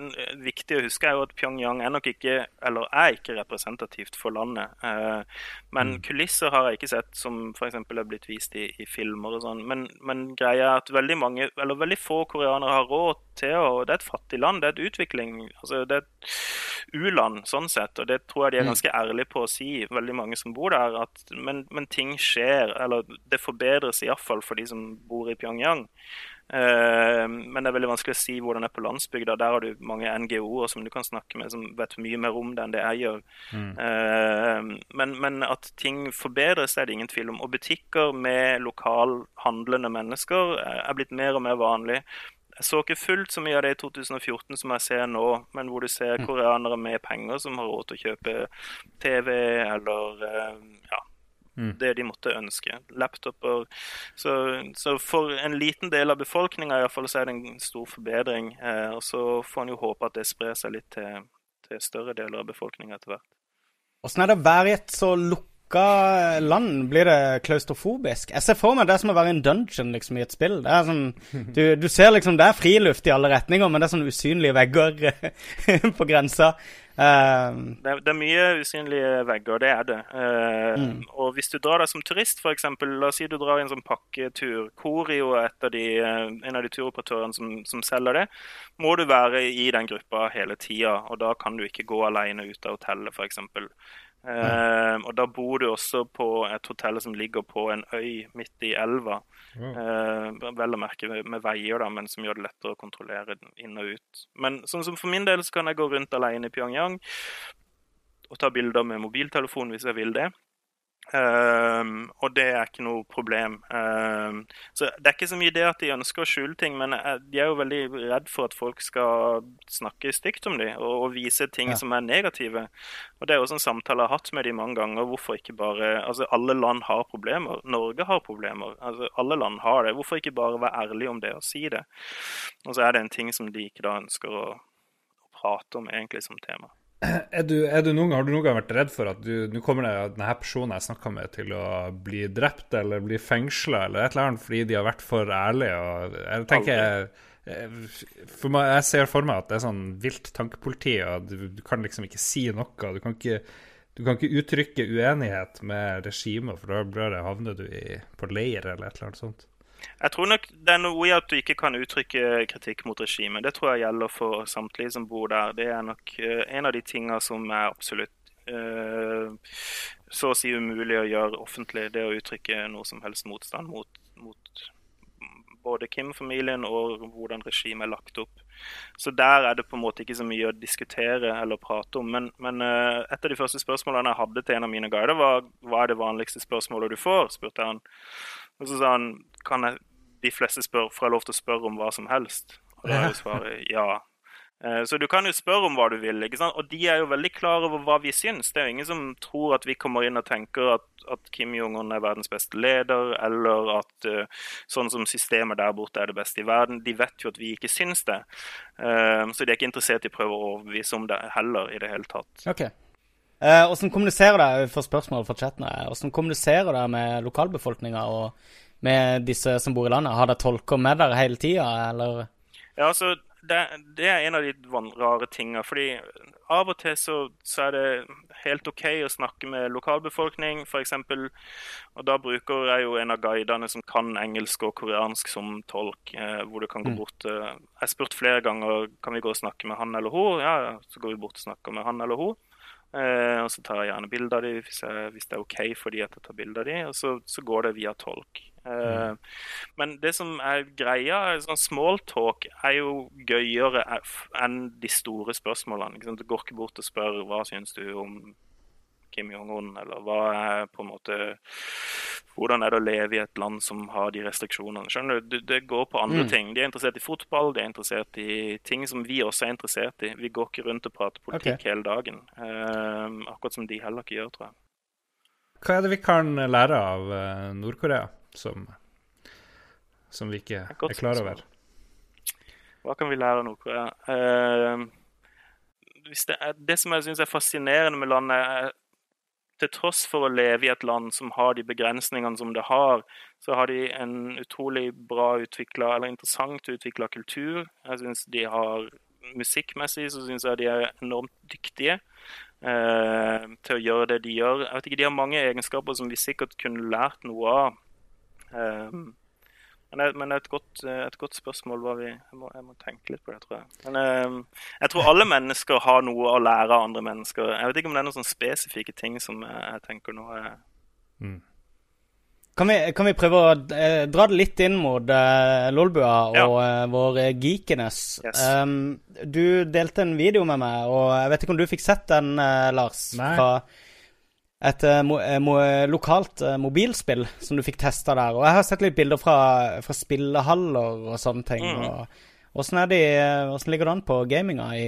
viktig å huske, er jo at Pyongyang er nok ikke eller er ikke representativt for landet. Eh, men mm. kulisser har jeg ikke sett som f.eks. er blitt vist i, i filmer og sånn. Men, men, greia er at veldig mange, eller veldig få koreanere har råd til å Det er et fattig land, det er et utvikling. altså det er et u-land sånn sett, og det tror jeg de er mm. ganske ærlige på å si, veldig mange som bor der. At, men, men ting skjer, eller det forbedres iallfall for de som bor i Pyongyang. Eh, men det er veldig vanskelig å si hvordan det er på landsbygda. Der har du mange NGO-er som du kan snakke med, som vet mye mer om det enn det jeg gjør. Mm. Eh, men, men, at ting forbedres, er det ingen tvil om. Og butikker med lokalhandlende mennesker er blitt mer og mer vanlig. Jeg så ikke fullt så mye av det i 2014 som jeg ser nå, men hvor du ser mm. koreanere med penger som har råd til å kjøpe TV eller eh, ja, Mm. Det de måtte ønske. Laptoper. Så, så, for en liten del av befolkninga så er det en stor forbedring. Eh, og så får en jo håpe at det sprer seg litt til, til større deler av befolkninga etter hvert. Åssen er det å være i et så lukka land? Blir det klaustrofobisk? Jeg ser for meg det er som å være i en dungeon liksom, i et spill. Det er sånn, du, du ser liksom, det er friluft i alle retninger, men det er sånne usynlige vegger *laughs* på grensa. Uh, det, det, er mye usynlige vegger, det er det. Uh, mm. Og hvis du drar deg som turist, f.eks., la oss si du drar i en sånn pakketur. Corio er av de, uh, en av de turoperatørene som, som, selger det. Må du være i den gruppa hele tida, og da kan du ikke gå alene ut av hotellet, f.eks. Uh, og da bor du også på et hotell som ligger på en øy midt i elva. Uh, vel å merke med, med, veier, da, men som gjør det lettere å kontrollere inn og ut. Men sånn som for min del så kan jeg gå rundt alene i Pyongyang og ta bilder med mobiltelefon hvis jeg vil det. Um, og det er ikke noe problem. Um, så Det er ikke så mye det at de ønsker å skjule ting, men eh, de er jo veldig redd for at folk skal snakke stygt om dem og, og vise ting ja. som er negative. Og Det er også en samtale jeg har hatt med dem mange ganger. Hvorfor ikke bare Altså, alle land har problemer. Norge har problemer. Altså, Alle land har det. Hvorfor ikke bare være ærlig om det og si det? Og så er det en ting som de ikke da ønsker å, å prate om egentlig som tema. Du, du noen, har du noen gang vært redd for at du, nå kommer det, denne personen jeg snakka med, til å bli drept eller bli fengsla eller et eller annet fordi de har vært for ærlige? Og jeg tenker for meg, Jeg ser for meg at det er sånn vilt tankepoliti, og du, du kan liksom ikke si noe. Du kan ikke, du kan ikke uttrykke uenighet med regimet, for da havner du i, på leir eller et eller annet sånt. Jeg tror nok det er noe i at du ikke kan uttrykke kritikk mot regimet. Det tror jeg gjelder for samtlige som bor der. Det er nok uh, en av de tingene som er absolutt uh, så å si umulig å gjøre offentlig. Det å uttrykke noe som helst motstand mot, mot både Kim-familien og hvordan regimet er lagt opp. Så der er det på en måte ikke så mye å diskutere eller prate om. Men, men uh, et av de første spørsmålene jeg hadde til en av mine guider, var hva er det vanligste spørsmålet du får? spurte han. Og så sa han kan jeg, de fleste spør, får jeg lov til å spørre om hva som helst. Og da er jo svaret ja. Eh, så du kan jo spørre om hva du vil. ikke sant? Og de er jo veldig klar over hva vi syns. Det er jo ingen som tror at vi kommer inn og tenker at, at Kim Jong-un er verdens beste leder, eller at uh, sånn som systemet der borte er det beste i verden. De vet jo at vi ikke syns det. Uh, så de er ikke interessert i å prøve å overbevise om det heller i det hele tatt. Ok. Uh, hvordan kommuniserer dere for spørsmål fra chatten hvordan kommuniserer dere med lokalbefolkninga og med disse som bor i landet? Har dere tolker med dere hele tida, eller? Ja, altså, det, det, er en av de rare tingene. fordi av og til så, så, er det helt OK å snakke med lokalbefolkning, f.eks. Og da bruker jeg jo en av guidene som kan engelsk og koreansk som tolk. Eh, hvor du kan gå mm. bort eh, Jeg har spurt flere ganger kan vi gå og snakke med han eller hun. Ja, så går vi bort og snakker med han eller hun. Eh, og så tar jeg gjerne bilde av dem hvis, hvis, det er OK for de at jeg tar bilde av dem. Og så, så, går det via tolk. Eh, mm. Men det som er greia, sånn smalltalk, er jo gøyere enn de store spørsmålene. Du går ikke bort og spør hva syns du om Kim Jong-un, eller hva er på en måte Hvordan er det å leve i et land som har de restriksjonene? Skjønner du? Det går på andre mm. ting. De er interessert i fotball, de er interessert i ting som vi også er interessert i. Vi går ikke rundt og prater politikk okay. hele dagen. Uh, akkurat som de heller ikke gjør, tror jeg. Hva er det vi kan lære av uh, Nord-Korea? Som, som vi ikke er klar over. Hva kan vi lære av Nord-Korea? Uh, det, det, som jeg syns er fascinerende med landet, er til tross for å leve i et land som har de begrensningene som det har, så har de en utrolig bra utvikla, eller interessant utvikla kultur. Jeg synes de har Musikkmessig så syns jeg de er enormt dyktige eh, til å gjøre det de gjør. Jeg vet ikke, De har mange egenskaper som vi sikkert kunne lært noe av. Um, men, men et, godt, et, godt, spørsmål var vi jeg må, jeg må, tenke litt på det, tror jeg. Men um, jeg tror alle mennesker har noe å lære av andre mennesker. Jeg vet ikke om det er noen sånne spesifikke ting som jeg, jeg tenker nå er mm. Kan vi, kan vi, prøve å eh, dra det litt inn mot eh, Lolbua og ja. eh, vår geekiness? Yes. Um, du delte en video med meg, og jeg vet ikke om du fikk sett den, eh, Lars? Nei. Fra et uh, mo mo lokalt uh, mobilspill som du fikk testa der. Og jeg har sett litt bilder fra, fra spillehaller og sånne ting. Mm. Og, hvordan ligger det an på gaminga i,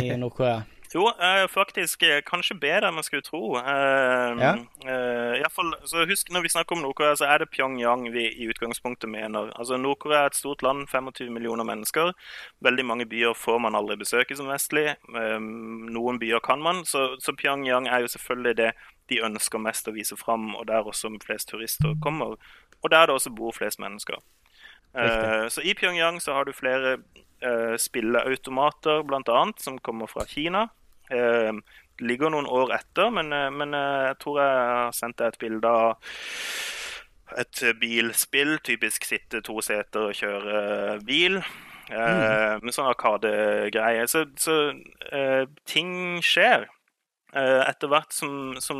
i *laughs* Nord-Korea? Jo, eh, faktisk kanskje bedre enn man skulle tro. Eh, ja. eh, i fall, så husk, Når vi snakker om Nord-Korea, så er det Pyongyang vi i utgangspunktet mener. Altså, Nord-Korea er et stort land, 25 millioner mennesker. Veldig mange byer får man aldri besøke som vestlig. noen byer kan man. Så, så Pyongyang er jo selvfølgelig det de ønsker mest å vise fram, og der også flest turister kommer. Og der det også bor flest mennesker. Uh, så I Pyongyang så har du flere uh, spilleautomater bl.a. som kommer fra Kina. Uh, ligger noen år etter, men, men jeg tror jeg har sendt deg et bilde av et bilspill. Typisk sitte to seter og kjøre bil. Mm. Med sånn arkadegreie. Så, så ting skjer. Eh, etter hvert som, som,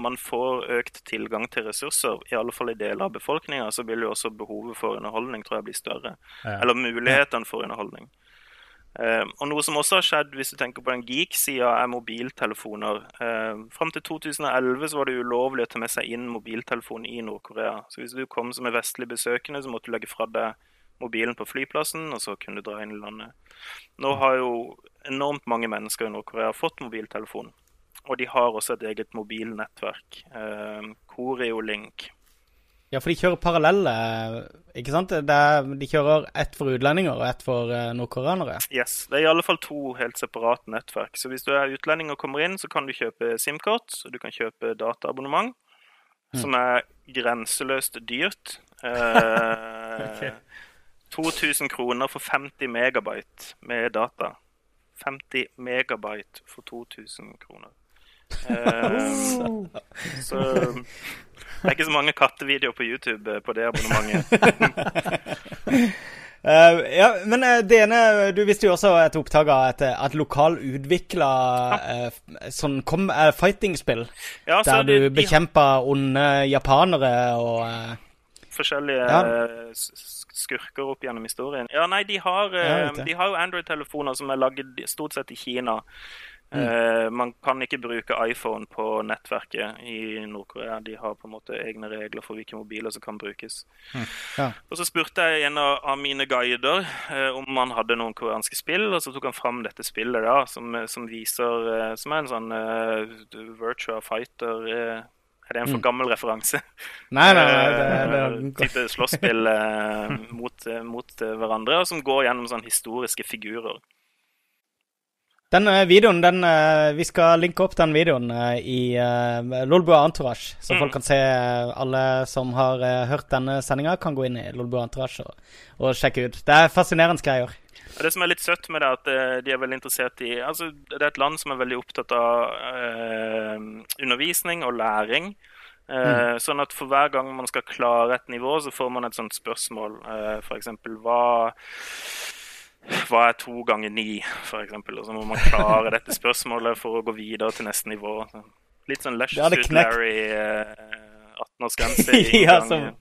man får økt tilgang til ressurser, i alle fall i deler av befolkninga, så vil jo også behovet for underholdning tror jeg bli større. Ja. Eller mulighetene for underholdning. Uh, og Noe som også har skjedd hvis du tenker på den geek-sida, er mobiltelefoner. Uh, fram til 2011 så var det ulovlig å ta med seg inn mobiltelefon i Nord-Korea. Så hvis du kom som en vestlig besøkende, så måtte du legge fra deg mobilen på flyplassen, og så kunne du dra inn i landet. Nå har jo enormt mange mennesker i Nord-Korea fått mobiltelefon. Og de har også et eget mobilnettverk. Eh, Coreolink. Ja, for de kjører parallelle, ikke sant? De kjører ett for utlendinger og ett for uh, nordkoreanere? Yes. Det er i alle fall to helt separate nettverk. Så hvis du er utlending og kommer inn, så kan du kjøpe SIM-kort, og du kan kjøpe dataabonnement, mm. som er grenseløst dyrt. *laughs* Eh, okay. 2000 kroner for 50 megabyte med data. 50 megabyte for 2000 kroner. Uh, så det er ikke så mange kattevideoer på YouTube på det abonnementet. Uh, *laughs* ja, men uh, ene Du visste jo også et opptak av et, et lokal utvikla uh, sånn kom, fighting-spill. Ja, der du de, bekjempa onde japanere og Forskjellige ja. skurker opp gjennom historien. Ja, nei, de har, de har jo Android-telefoner som er laget stort sett i Kina. Mm. Uh, man kan ikke bruke iPhone på nettverket i Nord-Korea. De har på en måte egne regler for hvilke mobiler som kan brukes. Mm. Ja. Og Så spurte jeg en av mine guider uh, om han hadde noen koreanske spill, og så tok han fram dette spillet da, som, som viser uh, Som er en sånn virtual fighter er det en for mm. gammel referanse? *laughs* Nei, nei, nei. Det, det, det. type slåsspill mot, mot, hverandre, og som går gjennom sånn historiske figurer. Den uh, videoen, den, uh, Vi skal linke opp den videoen uh, i uh, Lolbua Entourage, så mm. folk kan se Alle som har hørt denne sendinga, kan gå inn i Lolbua Entourage og, og, sjekke ut. Det er fascinerende greier. Det som er litt søtt med det, er at de er veldig interessert i altså, Det er et land som er veldig opptatt av undervisning og læring. Mm. Sånn at for hver gang man skal klare et nivå, så får man et sånt spørsmål. Uh, F.eks. hva hva er to ganger ni, f.eks.? Og så må man klare dette spørsmålet for å gå videre til neste nivå. Litt sånn Lush Suit Larry, eh, 18-årsgrense i *laughs* ja, gang.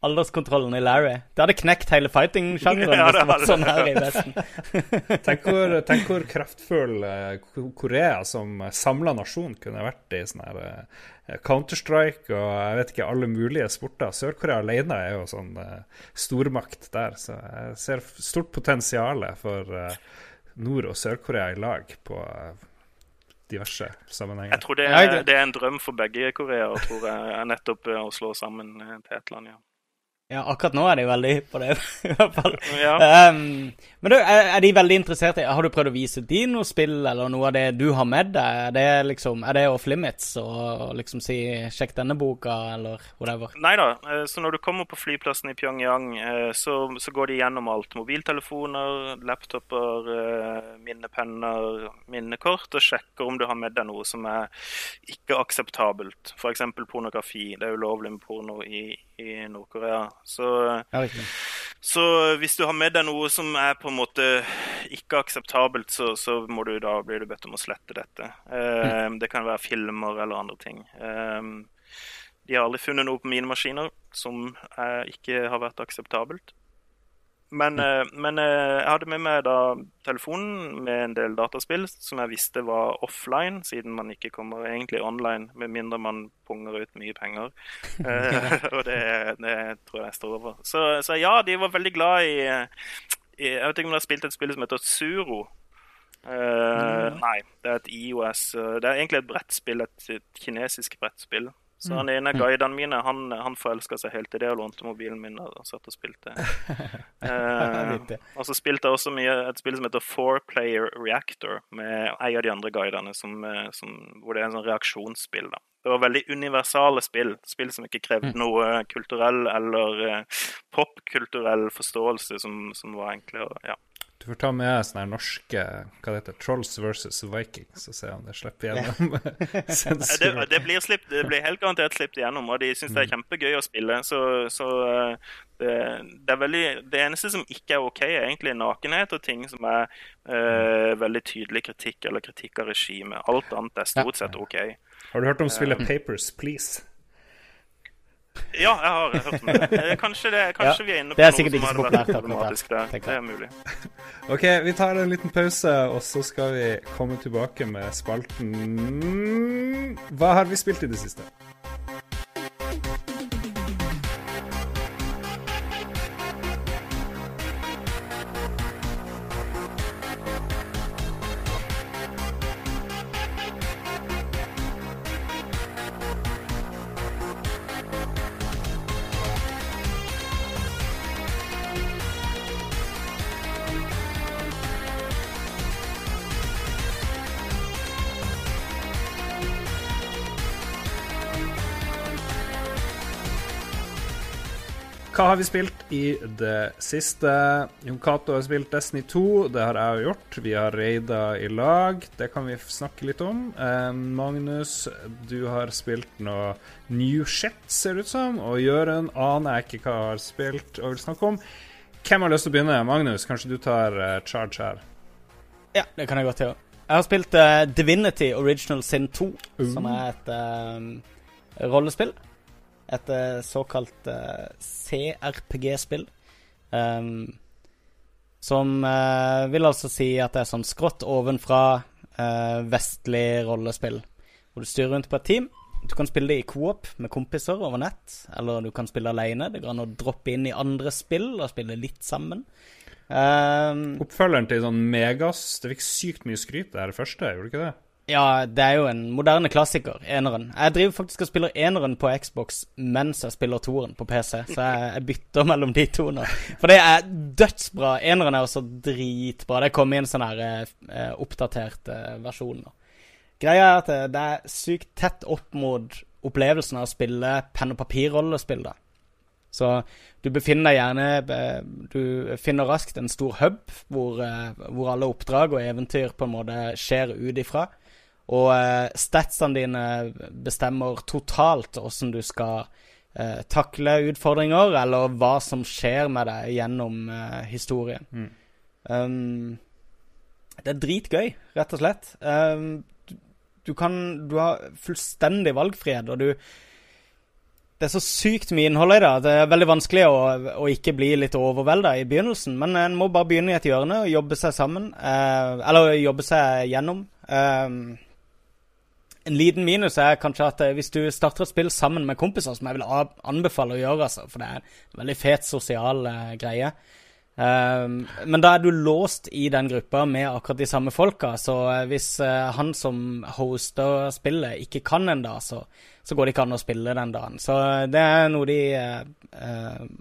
Alderskontrollen i Larry. Det hadde knekt hele fighting-sjangeren. *laughs* ja, det var sånn her i Vesten. *laughs* tenk, hvor, tenk hvor kraftfull uh, Korea som samla nasjon kunne vært i sånn her uh, Counter-Strike og jeg vet ikke, alle mulige sporter. Sør-Korea alene er jo sånn uh, stormakt der, så jeg ser stort potensial for uh, Nord- og Sør-Korea i lag på uh, diverse sammenhenger. Jeg tror det er, det er en drøm for begge koreaer, tror jeg, nettopp å slå sammen til et land. ja. Ja, akkurat nå er de veldig på det, *laughs* i hvert fall. Ja. Um, men du, er, de veldig interessert i Har du prøvd å vise de noe spill, eller noe av det du har med deg? Er det liksom, er det off limits å liksom si 'sjekk denne boka', eller whatever? Nei da. Eh, så når du kommer på flyplassen i Pyongyang, eh, så, så går de gjennom alt. Mobiltelefoner, laptoper, eh, minnepenner, minnekort, og sjekker om du har med deg noe som er ikke akseptabelt. F.eks. pornografi. Det er ulovlig med porno i, i Nord-Korea. Så, ja, så, hvis du har med deg noe som er på en måte ikke akseptabelt, så, så må du da blir du bedt om å slette dette. Uh, mm. Det kan være filmer eller andre ting. Uh, de har aldri funnet noe på mine maskiner som ikke har vært akseptabelt. Men, mm. men, jeg hadde med meg da telefonen med en del dataspill som jeg visste var offline, siden man ikke kommer egentlig online med mindre man punger ut mye penger. *laughs* *laughs* og det, det, tror jeg står over. Så, så, ja, de var veldig glad i, i Jeg vet ikke om de har spilt et spill som heter Zuro. Uh, mm. Nei, det er et IOS. Det er egentlig et brettspill, et, et kinesisk brettspill så han ene mm. guidene mine han, han forelska seg helt i det og lånte mobilen min og satt og spilte. *laughs* eh, og så spilte jeg også mye et spill som heter Four Player Reactor, med en av de andre guidene, som, eh, som, hvor det er en sånn reaksjonsspill. da. Det var veldig universale spill. Spill som ikke krevde mm. noe kulturell eller uh, popkulturell forståelse, som, som var enklere. Ja. Du får ta med sånne norske hva det heter, Trolls versus Vikings og se om det slipper gjennom *laughs* det, det, blir slipp, det, blir helt garantert sluppet gjennom, og de syns det er mm. kjempegøy å spille. Så, så eh, det, det, er veldig, det eneste som ikke er OK, er egentlig nakenhet og ting som er øh, veldig tydelig kritikk eller kritikk av regimet. Alt annet er stort sett OK. Har du hørt om spillet uh, Papers, Please? Ja, jeg har hørt om det. Eh, kanskje, det, *laughs* kanskje ja, vi er inne på noe som hadde vært problematisk der. Det er mulig. *laughs* OK, vi tar en liten pause, og så skal vi komme tilbake med spalten Hva har vi spilt i det siste? Hva har vi spilt i det siste? Jon Cato har spilt Destiny 2. Det har jeg gjort. Vi har raida i lag. Det kan vi snakke litt om. Eh, Magnus, du har spilt noe new shit, ser det ut som. Og Jørund aner jeg ikke hva jeg har spilt og vil snakke om. Hvem har lyst til å begynne? Magnus, kanskje du tar uh, charge her? Ja, det kan jeg godt gjøre. Jeg har spilt uh, Divinity Original Sin 2, uh. som er et uh, rollespill. Et uh, såkalt uh, CRPG-spill. Um, som uh, vil altså si at det er sånn skrått ovenfra vestlig rollespill. Hvor du styrer rundt på et team. Du kan spille det i coop med kompiser over nett, eller du kan spille alene. Det går an å droppe inn i andre spill og spille litt sammen. Um, Oppfølgeren til sånn Megas Det fikk sykt mye skryt, det her første, gjorde det ikke det? Ja, det er jo en moderne klassiker, eneren. Jeg driver faktisk og spiller eneren på Xbox mens jeg spiller toeren på PC, så jeg, jeg, bytter mellom de to nå. For det er dødsbra. Eneren er også dritbra. Det kom i en sånn her eh, oppdatert eh, versjon nå. Greia er at det er sykt tett opp mot opplevelsen av å spille penn og papir-rollespill, da. Så du befinner deg gjerne eh, Du finner raskt en stor hub hvor, eh, hvor alle oppdrag og eventyr på en måte skjer ut ifra. Og uh, statsene dine bestemmer totalt hvordan du skal uh, takle utfordringer, eller hva som skjer med deg gjennom uh, historien. Mm. Um, det er dritgøy, rett og slett. Um, du, du, kan Du har fullstendig valgfrihet, og du det er så sykt mye innhold i det. Det er veldig vanskelig å, å ikke bli litt overvelda i begynnelsen. Men en må bare begynne i et hjørne og jobbe seg sammen. Eh, eller jobbe seg gjennom. Eh, en liten minus er kanskje at eh, hvis du starter et spill sammen med kompiser, som jeg vil anbefale å gjøre, altså, for det er en veldig fet sosial uh, greie um, Men da er du låst i den gruppa med akkurat de samme folka, så uh, hvis uh, han som hoster spillet, ikke kan en dag, så, så, går det ikke an å spille den dagen. Så det er noe de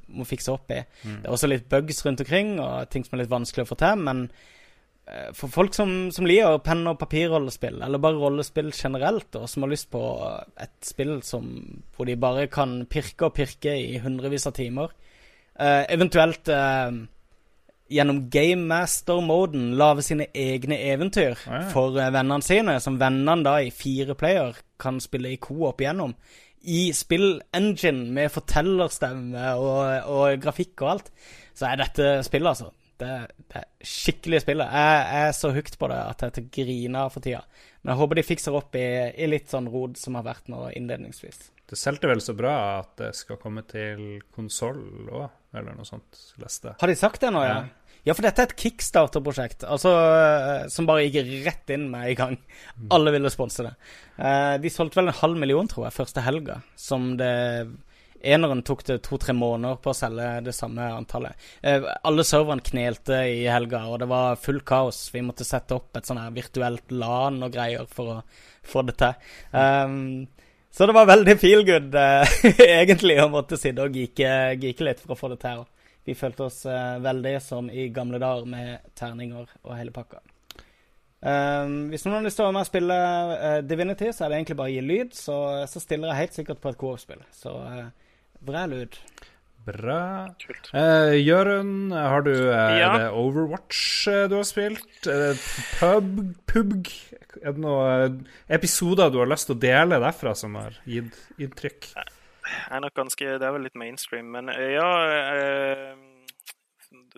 må fikse opp i. Mm. Det er også litt bugs rundt omkring, og ting som er litt vanskelig å få til, men Eh, for folk som, som liker penn- og papirrollespill, eller bare rollespill generelt, og som har lyst på et spill som, hvor de bare kan pirke og pirke i hundrevis av timer, uh, eventuelt uh, gjennom Game Master-moden lage sine egne eventyr ah, ja. for uh, vennene sine, som vennene da i fire player kan spille i co-op gjennom. I spill-engine med fortellerstemme og, og grafikk og alt, så er dette spillet, altså det, det skikkelig spillet. Jeg, jeg, er så hooked på det at jeg til griner for tida. Men jeg håper de fikser opp i, i litt sånn rod som har vært nå innledningsvis. Det solgte vel så bra at det skal komme til konsoll òg, eller noe sånt, leste Har de sagt det nå, ja? ja? Ja, for dette er et kickstarter-prosjekt altså, eh, som bare gikk rett inn med i gang. Mm. Alle ville sponse det. Uh, de solgte vel en halv million, tror jeg, første helga. Som det Eneren tok det to-tre måneder på å selge det samme antallet. Eh, alle serverne knelte i helga, og det var full kaos. Vi måtte sette opp et sånn her virtuelt LAN og greier for å få det til. Um, så det var veldig feel good, eh, *laughs* egentlig, å måtte sitte og geeke, litt for å få det til. Vi følte oss eh, veldig som i gamle dager med terninger og hele pakka. Um, hvis noen har lyst til å være med og spille uh, Divinity, så er det egentlig bare å gi lyd. Så, så stiller jeg helt sikkert på et co-op-spill. Så uh, Vræl ut. Bra. Eh, Jørund, har du eh, ja. Er det Overwatch eh, du har spilt? Pub, PUBG? Er det noen episoder du har lyst til å dele derfra som har gitt inntrykk? Jeg er nok ganske Det er vel litt mainstream, men eh, ja eh,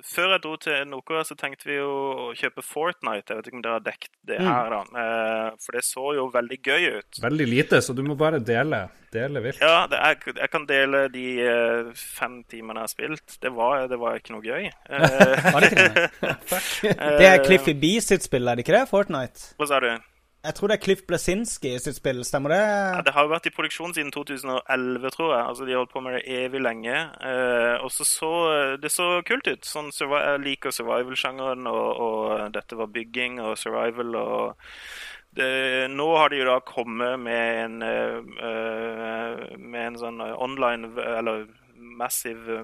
før jeg dro til Noko så tenkte vi jo å kjøpe Fortnite. Jeg vet ikke om dere har dekket det mm. her, da. Eh, for det så jo veldig gøy ut. Veldig lite, så du må bare dele. Dele vilt. Ja, er, jeg kan dele de uh, fem timene jeg har spilt. Det var, det var ikke noe gøy. *laughs* det? *laughs* det er Cliffy B sitt spill, er det ikke det? Fortnite? Hva sa du? Jeg tror det er Cliff Blesinski sitt spill, stemmer det? Ja, det har jo vært i produksjon siden 2011, tror jeg. Altså, De har holdt på med det evig lenge. Eh, og så så det så kult ut. Sånn, jeg liker survival-sjangeren, og, og, dette var bygging og survival. og det, nå har de jo da kommet med en, uh, med en sånn online Eller massiv eh,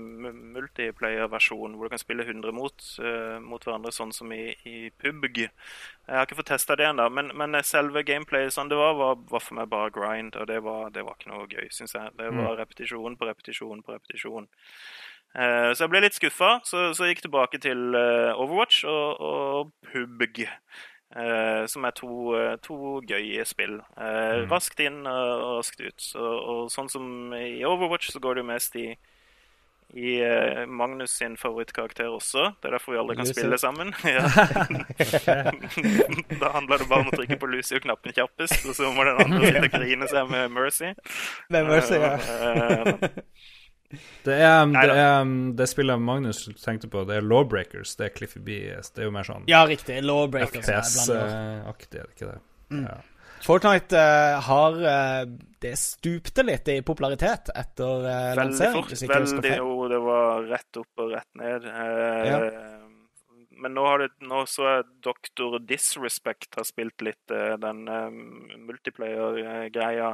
multiplayer-versjon hvor du kan spille 100 mot, uh, mot hverandre, sånn som i, i PUBG. Jeg har ikke fått testa det ennå, men, men, selve gameplayet sånn det var, var, var, for meg bare grind, og det var, det var ikke noe gøy, syns jeg. Det var mm. repetisjon på repetisjon på repetisjon. Uh, så jeg ble litt skuffa, så, så jeg gikk tilbake til uh, Overwatch og, og PubG. Uh, som er to, to gøye spill. Mm. Raskt inn og raskt ut. Så, og sånn som i Overwatch så går det mest i i uh, Magnus sin favorittkarakter også. Det er derfor vi aldri kan Lucy. spille sammen. *laughs* *laughs* da handler det bare om å trykke på Lucy-knappen kjappest, og så må den andre sitte og grine seg med Mercy. Mercy, ja. Uh, *laughs* det er, um, det, er, um, det spillet Magnus tenkte på, det er Lawbreakers. Det er Cliffy B. Det er jo mer sånn Ja, riktig. Lawbreakers. FPS-aktig, er det ikke det? Mm. Ja. Fortnite uh, har uh, Det stupte litt i popularitet etter uh. Veldig fort. Veldig, jo, det var rett opp og rett ned. Ja. Men nå, har det, nå så er Doktor Disrespect har spilt litt den multiplayer-greia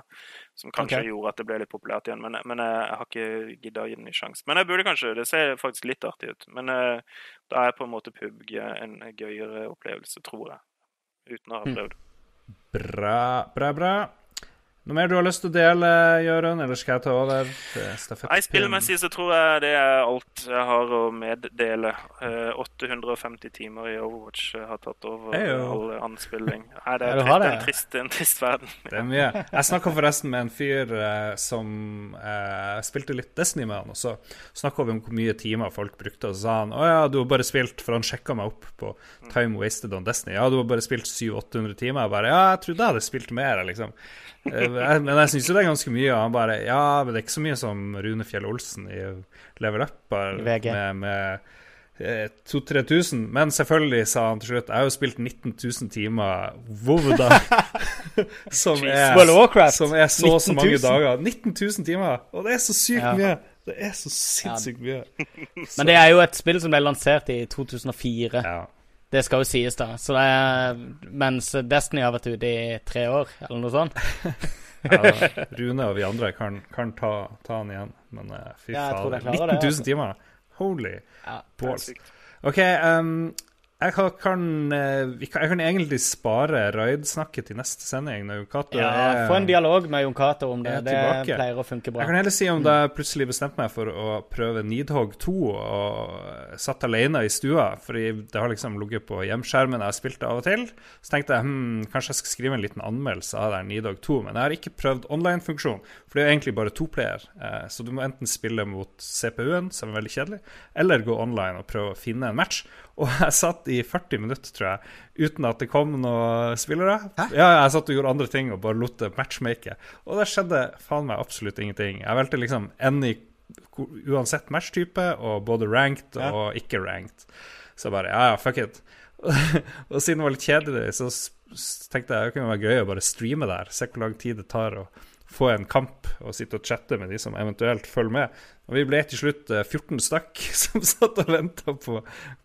som kanskje okay. gjorde at det ble litt populært igjen. Men, men jeg, har ikke gidda å gi den en sjanse. Men jeg burde kanskje. Det ser faktisk litt artig ut. Men da er på en måte PubG en gøyere opplevelse, tror jeg. Uten å ha mm. Bra, bra, bra. Noe mer du har lyst til å dele, Jørund, eller skal jeg ta over Nei, Spillmessig så tror jeg det er alt jeg har å meddele. Uh, eh, 850 timer i Overwatch har tatt over all anspilling. Nei, det er, trist, det? En, trist, en, trist, verden. *laughs* Det er mye. Jeg snakka forresten med en fyr uh, som eh, spilte litt Destiny med han, og så snakka vi om hvor mye timer folk brukte, og så sa han å ja, du har bare spilt For han sjekka meg opp på Time Wasted on Destiny. Ja, du har bare spilt 700-800 timer. Jeg bare ja, jeg trodde jeg hadde spilt mer, liksom. Eh, men jeg syns jo det er ganske mye. Og Han bare Ja, men det er ikke så mye som Rune Fjell Olsen i Level Up med, med 2000-3000. Eh, men selvfølgelig, sa han til slutt, jeg har jo spilt 19 000 timer WoW, da. *laughs* som, er, som er så så mange dager. 19 000 timer! Og det er så sykt ja. mye! Det er så sinnssykt mye. Men det er jo et spill som ble lansert i 2004. Ja. Det skal jo sies, da. Er, mens Destiny har vært ute i tre år, eller noe sånt. *laughs* ja, Rune og vi andre kan, kan ta, ta, han igjen, men uh, fy ja, faen. 19 000 altså. timer! Holy ja, balls. OK, um, jeg kan, kan, eh, jeg kan, egentlig spare raid-snakket til neste sending. når Jon Cato ja, er Få en dialog med Jon Cato om det. Det pleier å funke bra. Jeg kan heller si om mm. da jeg plutselig bestemte meg for å prøve Nidhogg 2 og satt alene i stua, fordi det har liksom ligget på hjemskjermen jeg har spilt det av og til. Så tenkte jeg hm, kanskje jeg skal skrive en liten anmeldelse av det Nidhogg 2, men jeg har ikke prøvd online-funksjon, for det er egentlig bare to player. Eh, så du må enten spille mot CPU-en, som er veldig kjedelig, eller gå online og prøve å finne en match. Og jeg satt i 40 minutter, tror jeg, uten at det kom noen spillere. Hæ? Ja, jeg satt og gjorde andre ting og bare lot det matchmake. Og det skjedde faen meg absolutt ingenting. Jeg valgte liksom any uansett matchtype, og både ranked ja. og ikke ranked. Så bare ja, ja, fuck it. *laughs* og siden det var litt kjedelig, så tenkte jeg det kunne være gøy å bare streame der. Se hvor lang tid det tar å få en kamp og sitte og chatte med de som eventuelt følger med. Og vi ble til slutt 14 stakk stykk *laughs* som satt og venta på,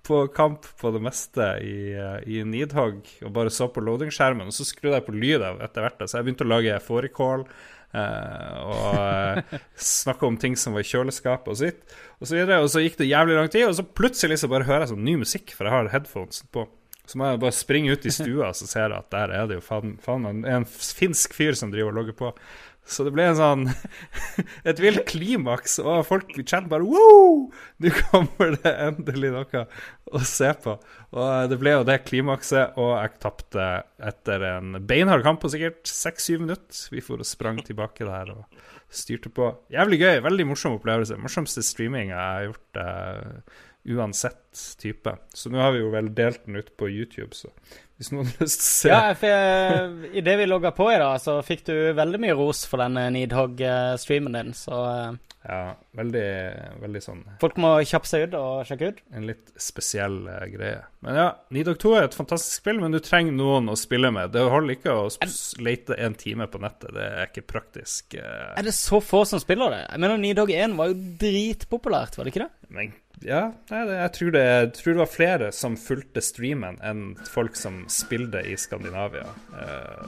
på, kamp på det meste i, eh, i Nidhogg og bare så på loading-skjermen. Og så skrudde jeg på lyd etter hvert, så jeg begynte å lage fårikål. Uh, og uh, *laughs* snakke om ting som var i kjøleskapet og sitt, og så videre. Og så gikk det jævlig lang tid, og så plutselig så bare hører jeg sånn ny musikk, for jeg har headphones på. Så må jeg bare springe ut i stua, og så ser jeg at der er det jo faen, faen en finsk fyr som driver og logger på. Så det ble en sånn *laughs* et vilt klimaks, og folk i bare Wow! Nå kommer det endelig noe å se på. Og det ble jo det klimakset, og jeg tapte etter en beinhard kamp på sikkert seks-syv minutter. Vi for og sprang tilbake der og styrte på. Jævlig gøy. Veldig morsom opplevelse. Morsomste streaming jeg har gjort. Uh, uansett type. Så nå har vi jo vel delt den ut på YouTube, så hvis noen har lyst til å se. Ja, for i det vi logga på i dag, så fikk du veldig mye ros for den eh, Needhog-streamen din, så uh, Ja, veldig, veldig sånn Folk må kjappe seg ut og sjekke ut. En litt spesiell uh, greie. Men ja, Needhog 2 er et fantastisk spill, men du trenger noen å spille med. Det holder ikke å lete en time på nettet, det er ikke praktisk. Er det så få som spiller det? Jeg mener, Needhog 1 var jo dritpopulært, var det ikke det? Men ja, jeg tror det, jeg tror det, var flere som fulgte streamen enn folk som spilte i Skandinavia, eh,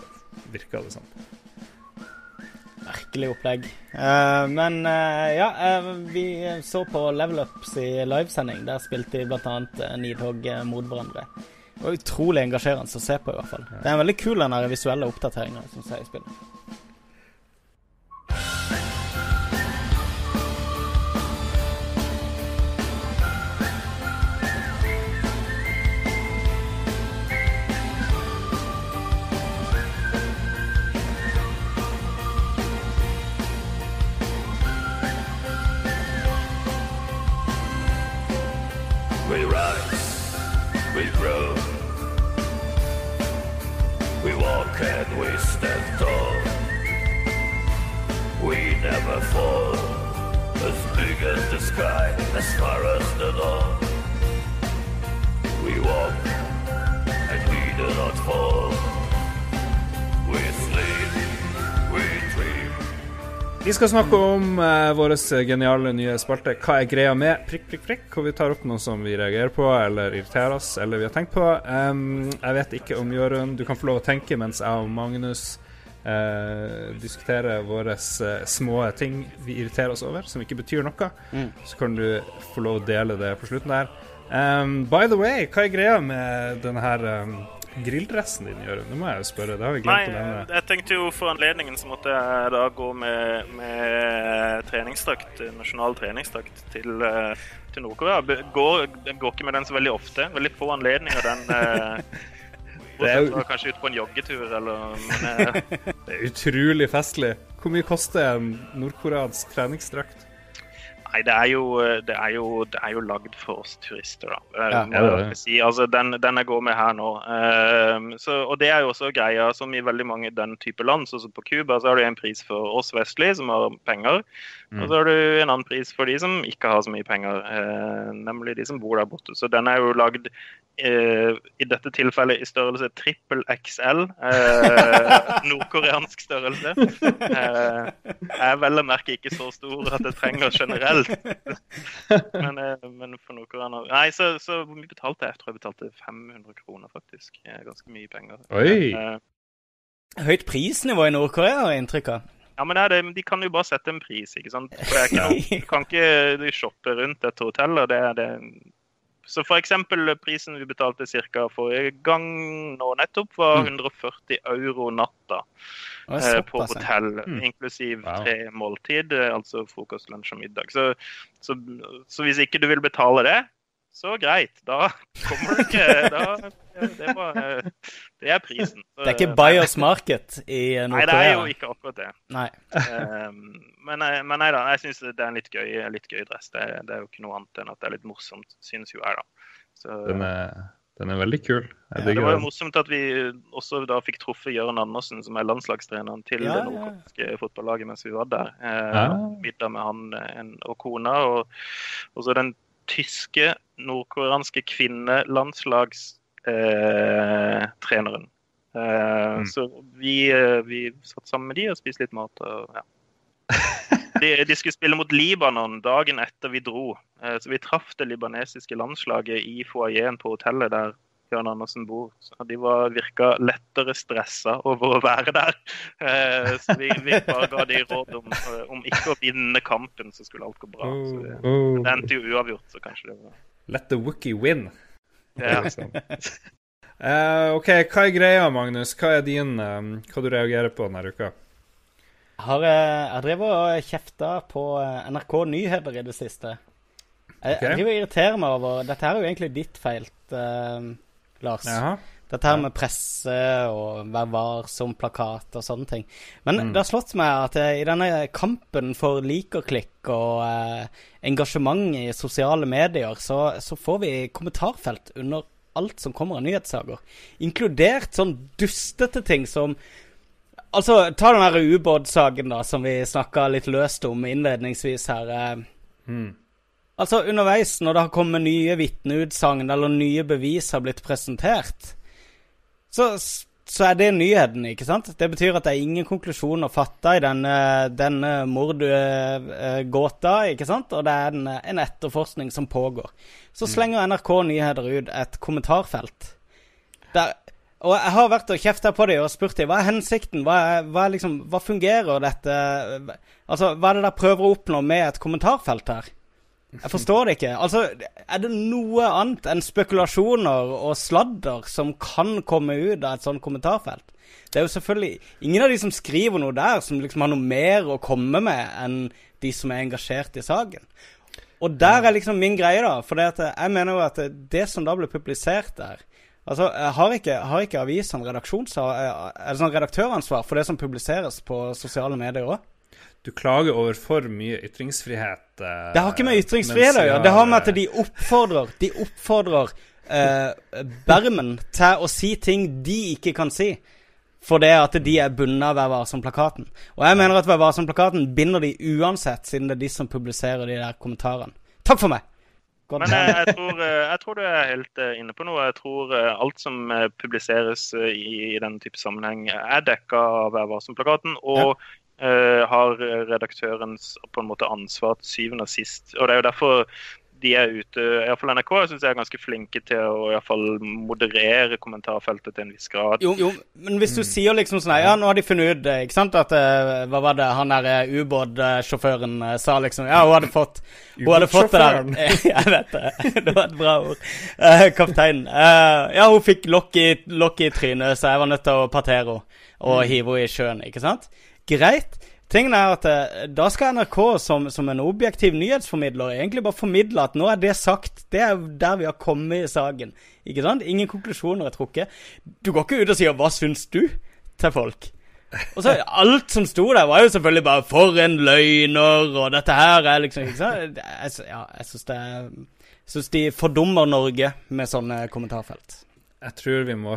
virka det som. Merkelig opplegg. Uh, men uh, ja, uh, vi så på Level Ups i livesending. Der spilte de bl.a. Nidhogg mot hverandre. Det var utrolig engasjerende å se på, i hvert fall. Det er en veldig kul den visuelle oppdateringa som sier i spillet. Fall. As big as the sky, as far as the dawn. We walk and we do not fall. We sleep, we dream. Vi skal snakke om eh, vår geniale nye spalte Hva er greia med prikk, prikk, prikk? Hvor vi tar opp noe som vi reagerer på eller irriterer oss eller vi har tenkt på. Um, jeg vet ikke om Jørund Du kan få lov å tenke mens jeg og Magnus uh, diskutere våre uh, små ting vi irriterer oss over, som ikke betyr noe. Mm. Så kan du få lov å dele det på slutten der. Um, by the way, hva er greia med denne her um, grilldressen din, Jørund? Det må jeg jo spørre. Det har vi glemt Nei, å nevne. Jeg tenkte jo for anledningen så måtte jeg da gå med, med treningsdrakt, nasjonal treningsdrakt til, eh, til Nord-Korea. Går, går ikke med den så veldig ofte. Veldig få anledninger den *laughs* eh, det er jo... Kanskje ut på en joggetur, eller men, eh, *laughs* Det er utrolig festlig. Hvor mye koster en nordkoreansk treningsdrakt? Nei, det er, jo, det, er jo, det er jo lagd for oss turister, da. Ja, ja, ja. Si. Altså, den, den, jeg går med her nå. Uh, så, og det er jo også greia, som i veldig mange den type land, sånn som på Cuba, så har du en pris for oss vestlige, som har penger. Mm. Og så har du en annen pris for de som ikke har så mye penger, eh, nemlig de som bor der borte. Så den er jo lagd eh, i dette tilfellet i størrelse trippel XL. *laughs* nordkoreansk størrelse. jeg er vel å merke ikke så stor at jeg trenger generelt *laughs* men, eh, men, for nordkoreaner... Nei, så, så hvor mye betalte jeg? Jeg tror jeg betalte 500 kroner, faktisk. Ganske mye penger. Oi! Høyt prisnivå i Nord-Korea, har jeg inntrykk av. Ja, men det, de kan jo bare sette en pris, ikke sant. For det er ikke *laughs* noe, du kan ikke shoppe rundt et hotell. og det, det så eksempel prisen vi betalte ca. forrige gang nå nettopp, var 140 mm. euro natta eh, på hotell, mm. inklusiv wow. tre måltid, eh, altså frokost, lunsj og middag. Så, så, så, hvis ikke du vil betale det, så greit. Da kommer du ikke da, det, var, det, er prisen. Så, det er ikke buyers market i Nord-Korea? Nei, det er jo ikke akkurat det. Nei. um, men, eh, men, nei da, jeg syns det er en litt gøy, litt gøy dress. Det, det, er jo ikke noe annet enn at det er litt morsomt, synes jo jeg, da. Så, den, er, den, er, veldig kul. Ja, det var jo morsomt at vi også da fikk truffet Jørn Andersen, som er landslagstreneren til ja, det nordkoreanske ja. fotballaget mens vi var der. Eh, Middag med han en, og kona. Og, og så den tyske nordkoreanske kvinnelandslagstreneren. Eh, mm. Så vi, eh, vi, satt sammen med de og spiste litt mat. Og, ja. *laughs* de, de, skulle spille mot Libanon dagen etter vi dro. Eh, så vi traff det libanesiske landslaget i foajeen på hotellet der Bjørn Andersen bor. Så de var, virka lettere stressa over å være der. Eh, så vi, vi bare ga de råd om, eh, om, ikke å vinne kampen, så skulle alt gå bra. Så oh, oh. det endte jo uavgjort, så kanskje det var Let the wookie win. Ja. uh, *laughs* OK, hva er greia, Magnus? Hva er din um, Hva du reagerer på denne uka? Har, jeg drevet og kjefta på NRK Nyheter i det siste. Jeg, okay. jeg driver og irriterer meg over Dette her er jo egentlig ditt feil. Uh, Lars. Jaha. Dette her med presse og Vær varsom-plakat og sånne ting. Men mm. det har slått meg at i denne kampen for lik og klikk eh, engasjement i sosiale medier, så, så, får vi kommentarfelt under alt som kommer av nyhetssaker. Inkludert sånn dustete ting som Altså, ta den her ubåtsaken da, som vi snakka litt løst om innledningsvis her. Eh. Mm. Altså, underveis, når det har kommet nye vitneutsagn eller nye bevis har blitt presentert, så, så, er det nyheten, ikke sant? Det betyr at det er ingen konklusjoner fatte i denne, denne mordgåta, ikke sant? Og det er en, en, etterforskning som pågår. Så mm. slenger NRK Nyheter ut et kommentarfelt. Der, og jeg har vært og kjefta på dem og spurt dem hva er hensikten, hva, er, hva, er liksom, hva fungerer dette Altså, hva er det dere prøver å oppnå med et kommentarfelt her? Jeg forstår det ikke. Altså, Er det noe annet enn spekulasjoner og sladder som kan komme ut av et sånt kommentarfelt? Det er jo selvfølgelig ingen av de som skriver noe der, som liksom har noe mer å komme med enn de som er engasjert i saken. Og der er liksom min greie, da. For jeg mener jo at det som da ble publisert der Altså, Har ikke, har ikke avisene sånn redaktøransvar for det som publiseres på sosiale medier òg? Du klager over for mye ytringsfrihet. Eh, det har ikke med ytringsfrihet å gjøre. Det har med at de oppfordrer De oppfordrer eh, Bermen til å si ting de ikke kan si. for det at de er bundet av Vær varsom-plakaten. Og jeg mener at Vær varsom-plakaten binder de uansett, siden det er de som publiserer de der kommentarene. Takk for meg! God. Men jeg, jeg, tror, eh, jeg, tror, du er helt eh, inne på noe. Jeg tror eh, alt som publiseres i, i denne type sammenheng, er dekka av Vær varsom-plakaten. Og ja. Uh, har redaktørens på en måte ansvar til syvende og sist. Og det er jo derfor de er ute, iallfall NRK synes jeg er ganske flinke til å i fall, moderere kommentarfeltet til en viss grad. Jo, jo men hvis du mm. sier liksom sånn Ja, nå har de funnet ut ikke sant, at uh, Hva var det han der ubåtsjåføren sa liksom Ja, hun hadde fått Hun hadde fått det der *laughs* Jeg vet det. *laughs* det var et bra ord. Uh, Kapteinen. ja, hun fikk lokk i, lokk i trynet, så jeg var nødt til å partere henne og mm. hive henne i sjøen, ikke sant? Greit. Tingen er at eh, Da skal NRK som, som, en objektiv nyhetsformidler egentlig bare formidle at nå er det sagt. Det er der vi har kommet i saken. Ikke sant? Ingen konklusjoner er trukket. Du går ikke ut og sier 'hva syns du?' til folk. Og så Alt som sto der, var jo selvfølgelig bare 'for en løgner', og dette her er liksom ikke sant? Jeg, ja, jeg syns det Jeg syns de fordummer Norge med sånne kommentarfelt. Jeg tror vi må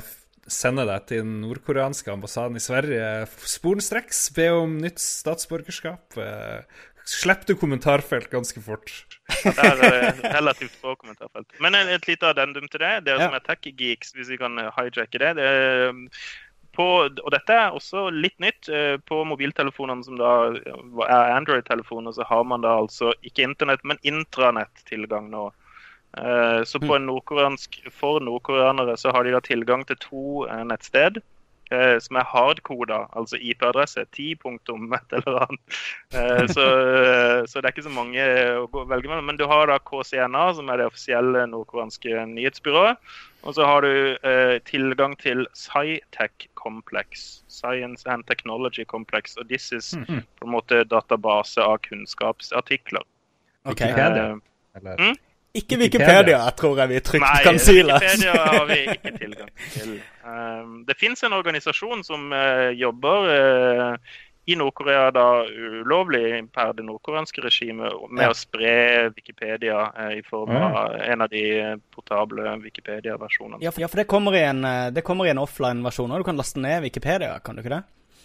sende deg til den nordkoreanske ambassaden i Sverige sporenstreks. Be om nytt statsborgerskap. Eh, Slipp du kommentarfelt ganske fort. Ja, det er eh, relativt få kommentarfelt. Men et lite addendum til det. Dere ja. som er tech-geeks, hvis vi kan eh, hijacke det. det på, og dette er også litt nytt. På mobiltelefonene som da er Android-telefoner, så har man da altså ikke internett, men intranett-tilgang nå. Eh, så på en nordkoreansk, for nordkoreanere så har de da tilgang til to eh, nettsted eh, som er hardkoda, altså IP-adresse. 10 punktum et eller annet. Så, så, det er ikke så mange å velge mellom. Men du har da KCNA, som er det offisielle nordkoreanske nyhetsbyrået. Og så har du eh, tilgang til SciTech Complex. Science and Technology Complex. Og this is mm -hmm. på en måte database av kunnskapsartikler. Okay. Uh, mm? Ikke Wikipedia, tror jeg vi trygt Nei, kan si. Nei, Wikipedia har vi ikke tilgang til. Um, det fins en organisasjon som uh, jobber uh, i Nord-Korea da ulovlig per det nordkoreanske regimet med ja. å spre Wikipedia uh, i form av en av de portable Wikipedia-versjonene. Ja, ja, for det kommer i en, en offline-versjon, og du kan laste ned Wikipedia, kan du ikke det?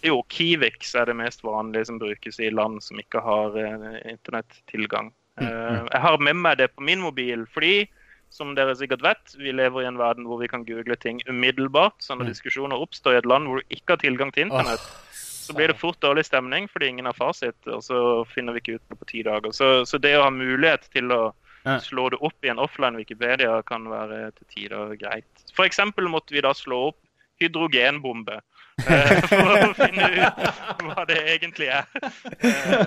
Jo, Kivix er det mest vanlige som brukes i land som ikke har internettilgang. Mm, mm. Eh, jeg har med meg det på min mobil fordi, som dere sikkert vet, vi lever i en verden hvor vi kan google ting umiddelbart. Så når mm. diskusjoner oppstår i et land hvor du ikke har tilgang til internett, så blir det fort dårlig stemning fordi ingen har fasit, og så finner vi ikke ut noe på ti dager. Så, så det å ha mulighet til å slå det opp i en offline Wikipedia kan være til tider greit. F.eks. måtte vi da slå opp hydrogenbombe. Eh, *laughs* for å finne ut hva det egentlig er.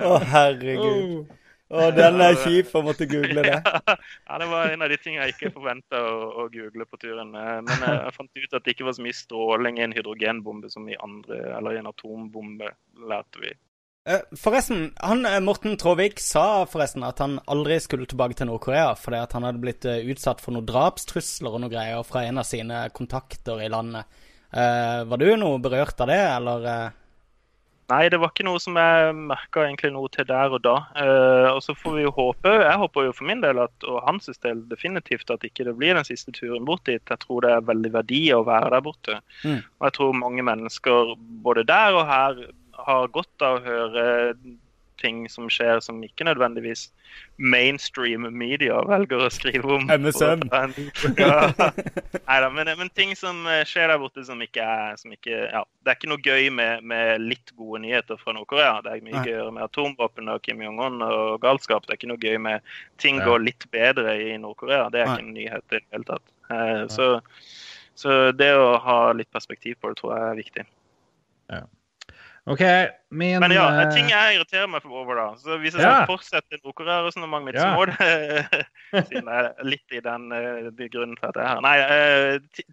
Å, herregud. Og den er kjip å måtte google det. *laughs* Ja, det var en av de tingene jeg ikke forventa å, å, google på turen. Eh, men jeg fant ut at det ikke var så mye stråling i en hydrogenbombe som i andre, eller i en atombombe, lærte vi. Eh, forresten, han, eh, Morten Tråvik sa forresten at han aldri skulle tilbake til Nord-Korea fordi at han hadde blitt utsatt for noen drapstrusler og noe greier fra en av sine kontakter i landet. var du noe berørt av det, eller? Nei, det var ikke noe som jeg merka noe til der og da. Uh, og så får vi jo håpe, Jeg håper jo for min del at, og hans del definitivt at ikke det blir den siste turen bort dit. Jeg tror det er veldig verdi å være der borte. Mm. Og jeg tror mange mennesker både der og her har godt av å høre ting som skjer som ikke nødvendigvis mainstream media velger å skrive om. MSN. Ja. Neida, men, men, ting som eh, skjer der borte som ikke er som ikke, ja. Det er ikke noe gøy med, med litt gode nyheter fra Nord-Korea. Det er mye gøyere med atomvåpen og Kim Jong-un og galskap. Det er ikke noe gøy med ting ja. går litt bedre i Nord-Korea. Det er ikke en nyhet i det hele tatt. Eh, så, så det å ha litt perspektiv på det tror jeg er viktig. Ja. OK, min Men ja, en ting jeg irriterer meg over, da. Så hvis jeg ja. skal fortsette Nord-Korea-resonnementet mitt, ja. så må det *laughs* Siden jeg er litt i den uh, grunnen til at jeg er her. Nei, uh,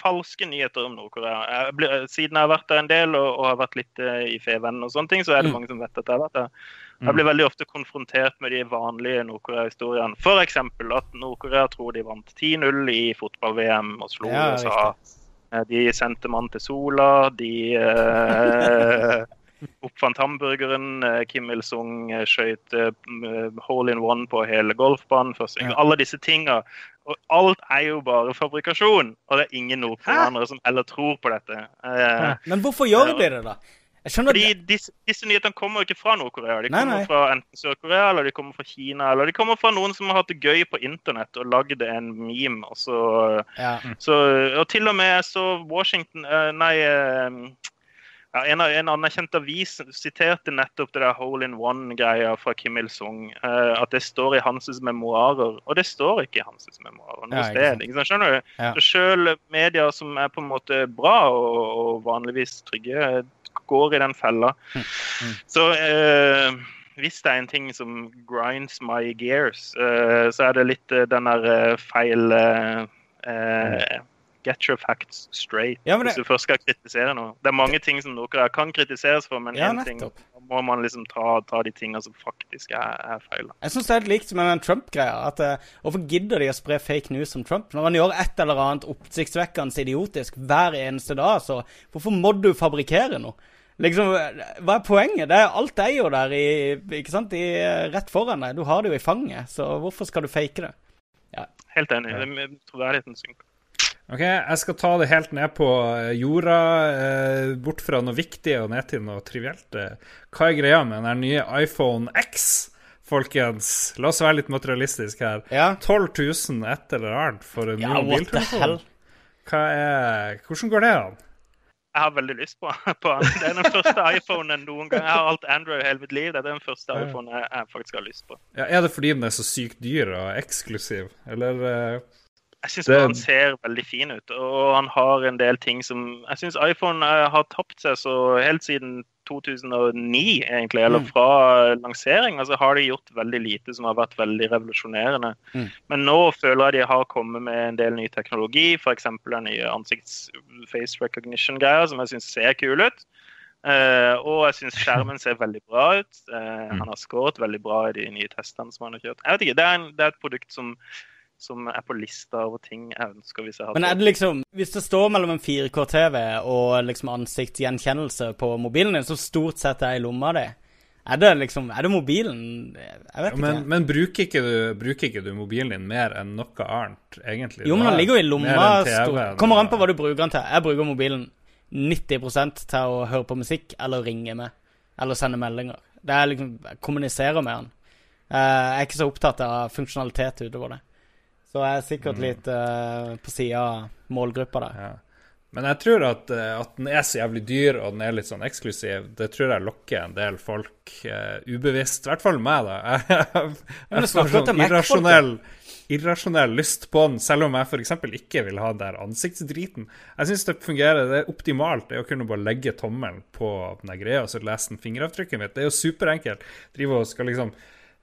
falske nyheter om Nord-Korea. Siden jeg har vært der en del og, og har vært litt i Fevennen og sånne ting, så er det mm. mange som vet at jeg har vært der. Jeg blir mm. veldig ofte konfrontert med de vanlige Nord-Korea-historiene. F.eks. at Nord-Korea tror de vant 10-0 i fotball-VM og slo ja, USA. Riktig. Eh, de sendte mann til sola. De eh, *laughs* oppfant hamburgeren. Eh, Kim Il-sung skøyt hole in one på hele golfbanen. Alle disse tinga. Og alt er jo bare fabrikasjon. Og det er ingen nordkoreanere som heller tror på dette. Eh, Men hvorfor gjør de det, da? Fordi disse, disse nyhetene kommer jo ikke fra Nord-Korea. De kommer nei, nei. fra enten Sør-Korea eller de kommer fra Kina. Eller de kommer fra noen som har hatt det gøy på internett og lagd en meme. Og, så, ja. så, og til og med så Washington eh, Nei, eh, ja, en, en, anerkjent avis siterte nettopp det der hole in one-greia fra Kim Il-sung. Uh, at det står i hans memoarer. Og det står ikke i hans memoarer noe ja, sted. Ikke sant? Skjønner du? Ja. Så selv medier som er på en måte bra og, og vanligvis trygge, går i den fella. Mm. Mm. Så uh, hvis det er en ting som grinds my gears, uh, så er det litt den der feil mm get your facts straight ja, det... hvis du først skal kritisere noe. Det er mange ting som dere kan kritiseres for, men ja, ting må man liksom ta, ta de tingene som faktisk er, er feil. Jeg syns det er helt likt med den Trump-greia. Hvorfor gidder de å spre fake news om Trump? Når han gjør et eller annet oppsiktsvekkende idiotisk hver eneste dag, så hvorfor må du fabrikkere noe? Liksom, Hva er poenget? Det er, alt er jo der i, ikke sant? I, rett foran deg. Du har det jo i fanget, så hvorfor skal du fake det? Ja. Helt enig. Det er Troverdigheten synk. Ok, Jeg skal ta det helt ned på eh, jorda, eh, bort fra noe viktig og ned til noe trivielt. Eh, hva er greia med den nye iPhone X, folkens? La oss være litt materialistisk her. Ja. 12 000 et eller annet for en ja, ny mobiltelefon. Hva er, hvordan går det an? Jeg har veldig lyst på, *laughs* på den. Det er den første iPhonen noen gang. Jeg har alt Android hele mitt liv. Det er den første iPhonen jeg, jeg faktisk har lyst på. Ja, er det fordi den er så sykt dyr og eksklusiv, eller? Jeg syns han ser veldig fin ut, og han har en del ting som Jeg syns iPhone eh, har tapt seg så helt siden 2009, egentlig, eller mm. fra lansering, altså har de gjort veldig lite som har vært veldig revolusjonerende. Mm. Men nå føler jeg de har kommet med en del ny teknologi, f.eks. den nye ansikts-face recognition-greia, som jeg syns ser kul ut. Uh, og jeg syns skjermen ser veldig bra ut. Uh, mm. Han har skåret veldig bra i de nye testene som han har kjørt. Jeg vet ikke, Det er, en, det er et produkt som som er på lista over ting jeg ønsker hvis jeg har Men er det liksom Hvis det står mellom en 4K-TV og liksom ansiktsgjenkjennelse på mobilen din, som stort sett er i lomma di, er det liksom Er det mobilen? Jeg vet ja, Men, men bruker, ikke du, bruker, ikke du, mobilen din mer enn noe annet, egentlig? Jo, men den ligger jo i lomma. Kommer an på hva du bruker den til. Jeg bruker mobilen 90% til å høre på musikk eller ringe med. Eller sende meldinger. Det er liksom Jeg kommuniserer med den. Eh, jeg er ikke så opptatt av funksjonalitet utover det. Så jeg er sikkert mm. litt uh, på sida av målgruppa der. Ja. Men jeg tror at, eh, at, den er så jævlig dyr og den er litt sånn eksklusiv, det tror jeg lokker en del folk uh, ubevisst. I hvert fall meg, da. *laughs* Jeg, jeg får sånn irrasjonell, irrasjonell lyst på den, selv om jeg f.eks. ikke vil ha den der ansiktsdriten. Jeg syns det fungerer. Det er optimalt det å kunne bare legge tommelen på den greia og så lese den fingeravtrykket mitt. Det er jo superenkelt. Drive og skal liksom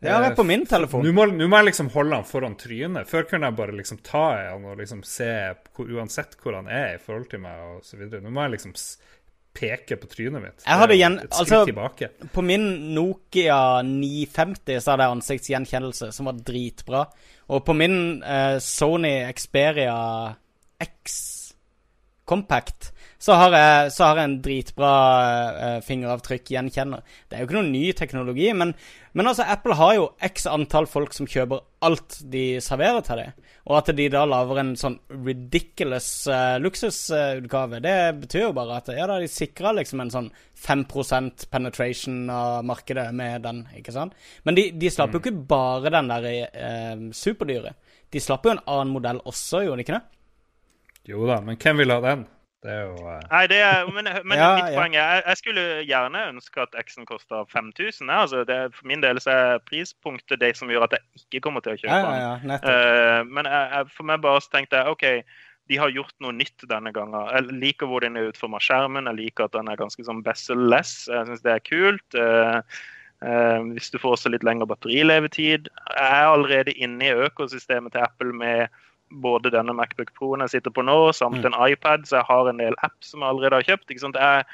ja, har jeg på min telefon. Nå må, må, jeg liksom holde han foran trynet. Før kunne jeg bare liksom ta i han og liksom se hvor, uansett hvor han er i forhold til meg videre. Nå må jeg liksom peke på trynet mitt. Jeg hadde gjen... altså, tilbake. På min Nokia 950 så hadde jeg ansiktsgjenkjennelse, som var dritbra. Og på min eh, Sony Xperia X Compact så har jeg, så har jeg en dritbra uh, fingeravtrykk gjenkjenner. Det er jo ikke noen ny teknologi, men, men altså, Apple har jo x antall folk som kjøper alt de serverer til dem. Og at de da lager en sånn ridiculous uh, luksusutgave, det betyr jo bare at ja, da de sikrer liksom en sånn 5% penetration av markedet med den, ikke sant? Men de, de slapp jo mm. ikke bare den der uh, superdyre. De slapp jo en annen modell også, gjorde de ikke det? Jo da, men hvem vil ha den? Det er jo uh... Nei, det er, men, men ja, mitt poeng er jeg, skulle gjerne ønske at X-en koster 5000. Altså, det, for min del så er prispunktet det som gjør at jeg ikke kommer til å kjøpe den. Uh, men jeg, jeg, for meg bare så tenkte jeg OK, de har gjort noe nytt denne gangen. Jeg liker hvor den er utforma skjermen. Jeg liker at den er ganske sånn bezel-less. Jeg syns det er kult. Uh, hvis du får også litt lengre batterilevetid. Jeg er allerede inne i økosystemet til Apple med både denne Macbook Pro-en jeg sitter på nå, samt mm. en iPad, så jeg har en del apps som jeg allerede har kjøpt. ikke sant? Jeg,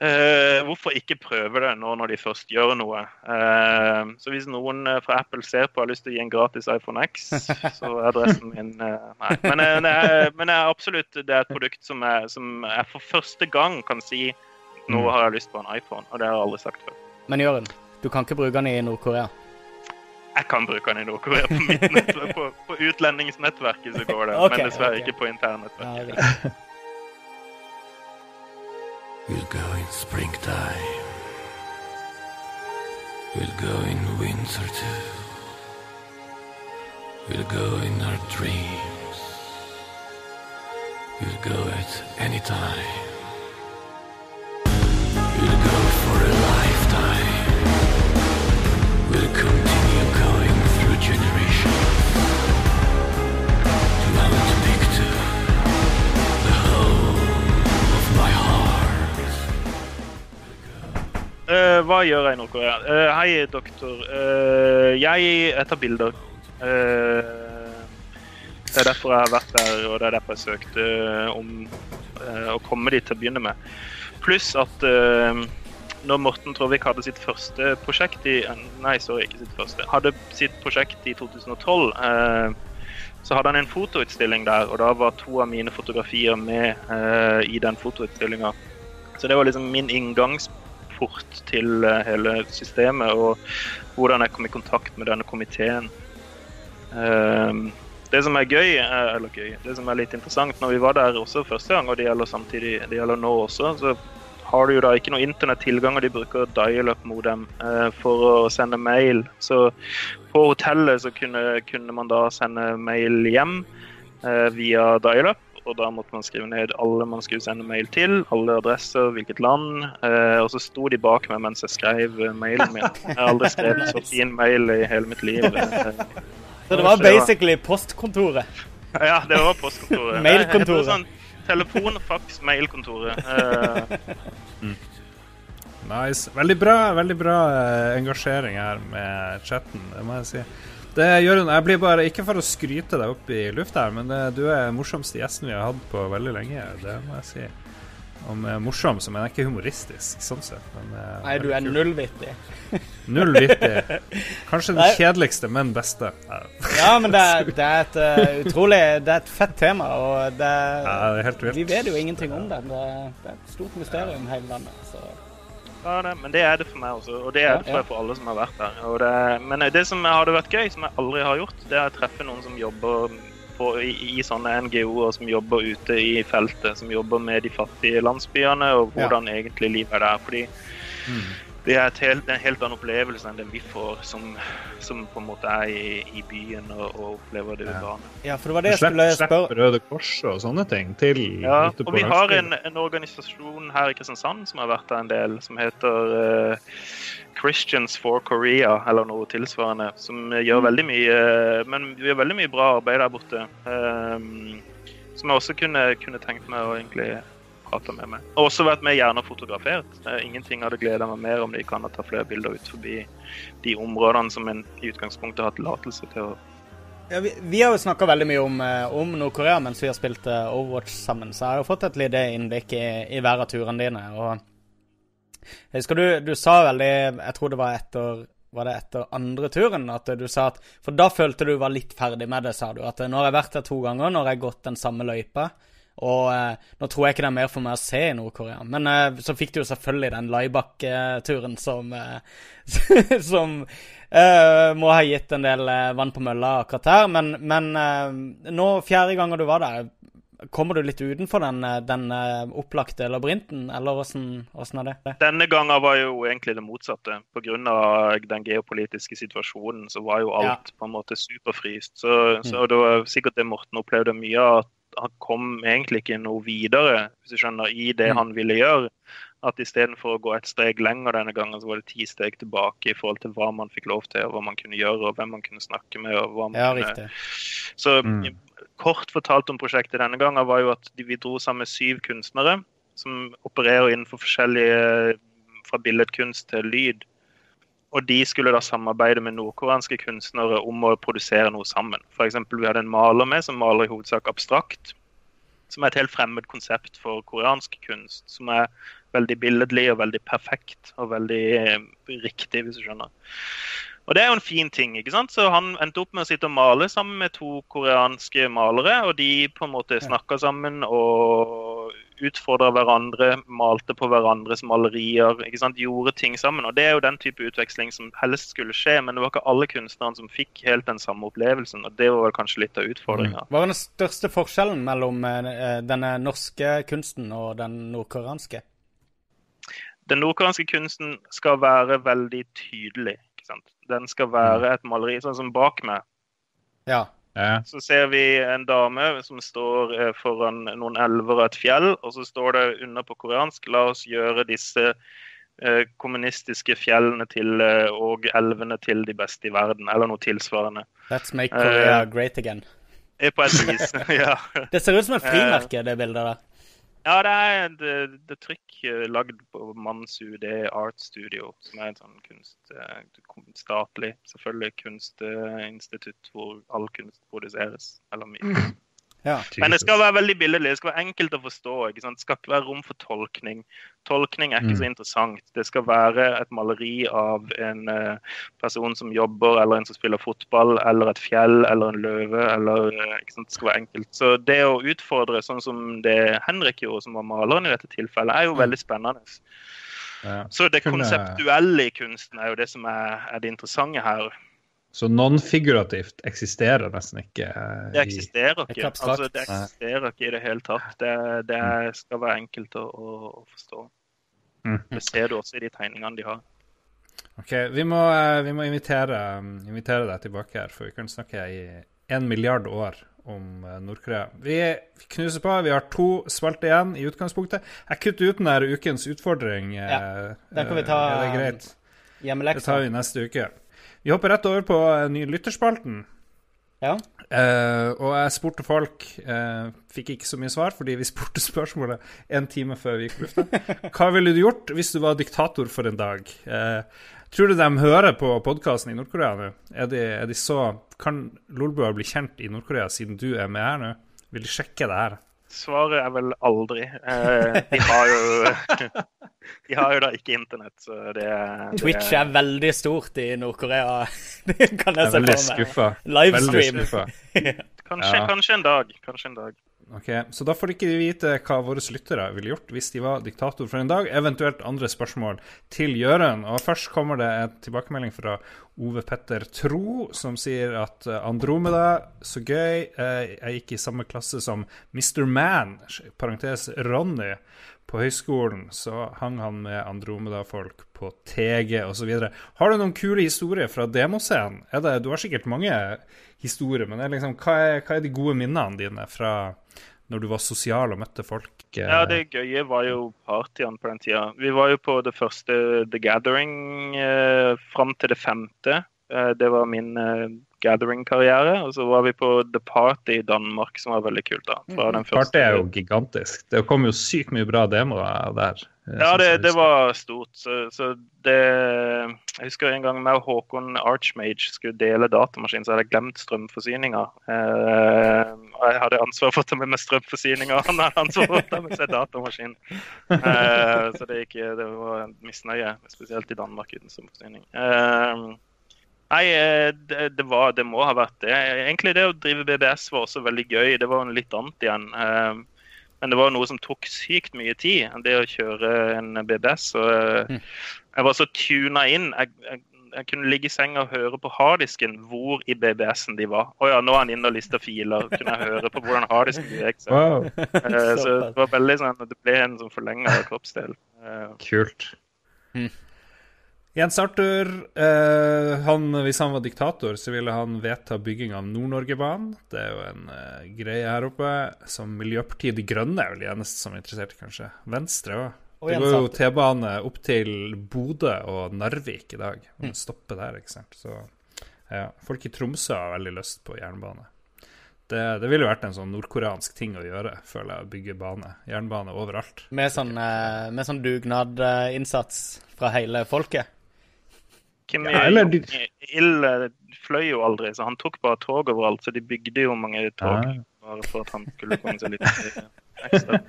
Uh, hvorfor ikke prøve det nå når de først gjør noe? Uh, så hvis noen fra Apple ser på og har lyst til å gi en gratis iPhone X, *laughs* så er adressen min uh, Nei. Men, det er, men det er absolutt det er et produkt som jeg, som jeg, for første gang kan si nå mm. har jeg lyst på en iPhone, og det har jeg aldri sagt før. Men Jørund, du kan ikke bruke den i Nord-Korea? Jeg kan bruke den i Nord-Korea. På, mitt *laughs* nettverk, på, på utlendingsnettverket så går det, okay, men dessverre okay. ikke på internnettverket. Ja. *laughs* We'll go in springtime. We'll go in winter too. We'll go in our dreams. We'll go at any time. Eh, hva gjør jeg i Nord-Korea? Uh, hei, doktor. Uh, jeg tar bilder. Eh, det er derfor jeg har vært der, og det er derfor jeg søkte eh, om eh, å komme dit til å begynne med. Pluss at eh, når Morten Tråvik hadde sitt første prosjekt i Nei, sorry, ikke sitt første. Hadde sitt prosjekt i 2012. Eh, så hadde han en fotoutstilling der, og da var to av mine fotografier med eh, i den fotoutstillinga. Så det var liksom min inngangsport til eh, hele systemet, og hvordan jeg kom i kontakt med denne komiteen. Ehm, det som er gøy, er, eller gøy, det som er litt interessant når vi var der også første gang, og det gjelder samtidig, det gjelder nå også, så har du jo da ikke noe internettilgang, og de bruker dial-up-modem eh, for å sende mail. Så på hotellet så kunne, kunne man da sende mail hjem eh, via dial-up, og da måtte man skrive ned alle man skulle sende mail til, alle adresser, hvilket land, eh, og så sto de bak meg mens jeg skrev eh, mailen min. Jeg har aldri skrevet så fin mail i hele mitt liv. *laughs* Så det var basically postkontoret. *laughs* Ja, det var postkontoret. *laughs* Mailkontoret. Sånn, telefon, fax, mailkontoret. Eh, Nice. Veldig bra, veldig bra eh, engasjering her med chatten, det må jeg si. Det gjør hun, jeg blir bare, Ikke for å skryte deg opp i lufta, her, men det, du er den morsomste gjesten vi har hatt på veldig lenge. Det må jeg si. Om eh, morsom, så mener jeg ikke humoristisk, sånn sett. Men, eh, Nei, du er nullvittig. *laughs* nullvittig. Null vittig. Kanskje den Nei. kjedeligste, men beste. Ja, Ja, men det er, *laughs* det er et eh, utrolig Det er et fett tema, og det det er helt vilt. Vi vet jo ingenting om det. Det, det er et stort mysterium hele landet. Så. Ja, det, men det er det for meg også, og det er det tror jeg for alle som har vært der. Det, men det som hadde vært gøy, som jeg aldri har gjort, det er å treffe noen som jobber på, i, i sånne NGO-er som jobber ute i feltet, som jobber med de fattige landsbyene, og hvordan egentlig livet er der. Fordi det er et helt, en helt annen opplevelse enn den vi får som, som på en måte er i, i byen og, og opplever det urbane. Ja, for det var det jeg skulle spørre Røde Kors og sånne ting til Ja, ute og vi har en, en organisasjon her i Kristiansand som har vært der en del, som heter uh, Christians for Korea, eller noe tilsvarende, som gjør veldig mye Men vi gjør veldig mye bra arbeid der borte. um, som jeg også kunne, kunne tenkt meg å egentlig prate med meg. Og også vært med gjerne og fotografert. Eh, ingenting hadde gleda meg mer om de kan ta flere bilder ut forbi de områdene som en i utgangspunktet har tillatelse til å ja, vi, vi har jo snakka veldig mye om, eh, om Nord-Korea mens vi har spilt eh, Overwatch sammen, så jeg har jo fått et lite innblikk i, i hver av turene dine. og jeg husker du, du sa veldig Jeg tror det var etter var det etter andre turen at du sa at For da følte du var litt ferdig med det, sa du. At nå har jeg vært der to ganger, nå har jeg gått den samme løypa. Og eh, nå tror jeg ikke det er mer for meg å se i Nord-Korea. Men eh, så fikk du jo selvfølgelig den Laibak-turen som eh, *laughs* Som eh, må ha gitt en del eh, vann på mølla akkurat her. Men, men eh, nå, fjerde gangen du var der, kommer du litt utenfor den, den opplagte labyrinten, eller åssen er det? Denne gangen var jo egentlig det motsatte. Pga. den geopolitiske situasjonen så var jo alt på en måte superfryst. Så, så det var sikkert det Morten opplevde mye av. at Han kom egentlig ikke noe videre hvis du skjønner, i det han ville gjøre. At istedenfor å gå et steg lenger denne gangen, så var det ti steg tilbake i forhold til hva man fikk lov til, og hva man kunne gjøre, og hvem man kunne snakke med. og hva man Ja, kunne... riktig. Så kort fortalt om prosjektet denne gangen var jo at vi dro sammen med syv kunstnere som opererer innenfor forskjellige fra billedkunst til lyd. Og de skulle da samarbeide med nordkoreanske kunstnere om å produsere noe sammen. F.eks. vi hadde en maler med som maler i hovedsak abstrakt. Som er et helt fremmed konsept for koreansk kunst. Som er veldig billedlig og veldig perfekt og veldig eh, riktig, hvis du skjønner. Og det er jo en fin ting. ikke sant? Så han endte opp med å sitte og male sammen med to koreanske malere, og de på en måte snakka sammen og utfordra hverandre, malte på hverandres malerier, ikke sant? gjorde ting sammen. Og Det er jo den type utveksling som helst skulle skje, men det var ikke alle kunstnerne som fikk helt den samme opplevelsen. og Det var vel kanskje litt av utfordringa. Hva er den største forskjellen mellom eh, denne norske kunsten og den nordkoreanske? Den nordkoreanske kunsten skal være veldig tydelig. Den skal være et maleri sånn som bak meg. Ja. Ja. Så ser vi en dame som står eh, foran noen elver og et fjell, og så står det under på koreansk La oss gjøre disse eh, kommunistiske fjellene til, eh, og elvene til de beste i verden, eller noe tilsvarende. Let's make Korea great again. På et vis, *laughs* ja. Det ser ut som et frimerke, det bildet der. Ja, det er det er trykk eh, lagd på Mansu, det er Art Studio, som er en sånn kunst, eh, statlig, selvfølgelig kunstinstitutt hvor all kunst produseres. Eller mye. *laughs* Ja. Men det skal være veldig billedlig, det skal være enkelt å forstå. ikke sant? Det skal ikke være rom for tolkning. Tolkning er ikke så interessant. Det skal være et maleri av en eh, person som jobber, eller en som spiller fotball, eller et fjell, eller en løve. eller eh, ikke sant? Det skal være enkelt. Så det å utfordre sånn som det Henrik gjorde, som var maleren i dette tilfellet, er jo veldig spennende. Ja. Så det konseptuelle i kunsten er jo det som er, er det interessante her. Så non-figurativt eksisterer nesten ikke. eh, Det eksisterer er ikke. Altså, det eksisterer ikke i det hele tatt. Det, det er- skal være enkelt å, å, forstå. Mm. Det ser du også i de tegningene de har. Ok, Vi må, eh, vi må invitere, invitere deg tilbake her, for vi kan snakke i en milliard år om eh, Nord-Korea. Vi knuser på. Vi har to spalter igjen i utgangspunktet. Jeg kutter ut den der ukens utfordring. Ja, den kan vi ta, Er det greit? Det tar vi neste uke. Vi hopper rett over på den ny lytterspalten. Ja. Uh, og jeg spurte folk uh, Fikk ikke så mye svar, fordi vi *laughs* spurte spørsmålet en time før vi gikk på lufta. *laughs* Hva ville du gjort hvis du var diktator for en dag? Uh, tror du de hører på podkasten i Nord-Korea nå? Er de, er de så Kan Lolbua bli kjent i Nord-Korea siden du er med her nå? Vil de sjekke det her? Svaret er vel aldri. Eh, de har jo *laughs* De har jo da ikke internett, så det, det Twitch er veldig stort i Nord-Korea. *laughs* Det kan Jeg jeg se på for meg. skuffa. Veldig Livestream. skuffa. *laughs* Kanskje, Ja. kanskje en dag. Kanskje en dag. Ok, Så da får ikke vi vite hva våre lyttere ville gjort hvis de var diktator for en dag. Eventuelt andre spørsmål til Gjøren. Og først kommer det en tilbakemelding fra Ove Petter Tro, som sier at eh, Andromeda, så gøy. Eh, Jeg gikk i samme klasse som Mr. Man, parentes Ronny. På høyskolen så hang han med Andromeda-folk på TG osv. Har du noen kule historier fra demoscenen? Du har sikkert mange historier, men er liksom, hva, er, hva er de gode minnene dine fra når du var sosial og møtte folk? eh, Ja, det gøye var jo partyene på den tida. Vi var jo på det første The Gathering eh, fram til det femte. Eh, det var min eh, gathering-karriere. Og så var vi på The Party i Danmark, som var veldig kult. da. Fra den. Party er jo gigantisk. Det kom jo sykt mye bra demoer der. eh, Ja, det, det var stort. Så, så det Jeg husker en gang med Håkon Archmage skulle dele datamaskin, så hadde jeg glemt strømforsyninga. Eh, jeg hadde ansvar for å ta med meg strømforsyninga, han hadde ansvar for å ta med seg datamaskin. Eh, så det, gikk, det var en misnøye, spesielt i Danmark uten strømforsyning. Eh, Nei, eh, det, det, var, det må ha vært det. Egentlig det å drive BBS var også veldig gøy. Det var litt annet igjen. Eh, Men det var noe som tok sykt mye tid, det å kjøre en BBS. Og eh, jeg var så tuna inn. Jeg, jeg, jeg kunne ligge i senga og høre på harddisken hvor i BBS-en de var. Å ja, nå er han inne og lister filer. Kunne jeg høre på hvordan harddisken gikk. Så. Wow, Eh, Så *laughs* det var veldig sånn at det ble en sånn forlenga kroppsdel. Kult. kult. Jens Arthur, eh, han, hvis han var diktator, så ville han vedta bygging av Nord-Norge-banen. Det er jo en eh, greie her oppe. Som Miljøpartiet De Grønne er vel de eneste som er interessert, kanskje. Venstre òg. Det går jo T-bane opp til Bodø og Narvik i dag. Man stopper der, ikke sant. Så ja, folk i Tromsø har veldig lyst på jernbane. Det, det ville vært en sånn nordkoreansk ting å gjøre, føler jeg. å Bygge bane. Jernbane overalt. Med sånn, eh, med sånn dugnadinnsats fra hele folket. Kim Ja, eller de- Il eh, fløy jo aldri, så han tok bare tog overalt. Så de bygde jo mange tog ja. bare for at han skulle komme seg litt eh, ekstra.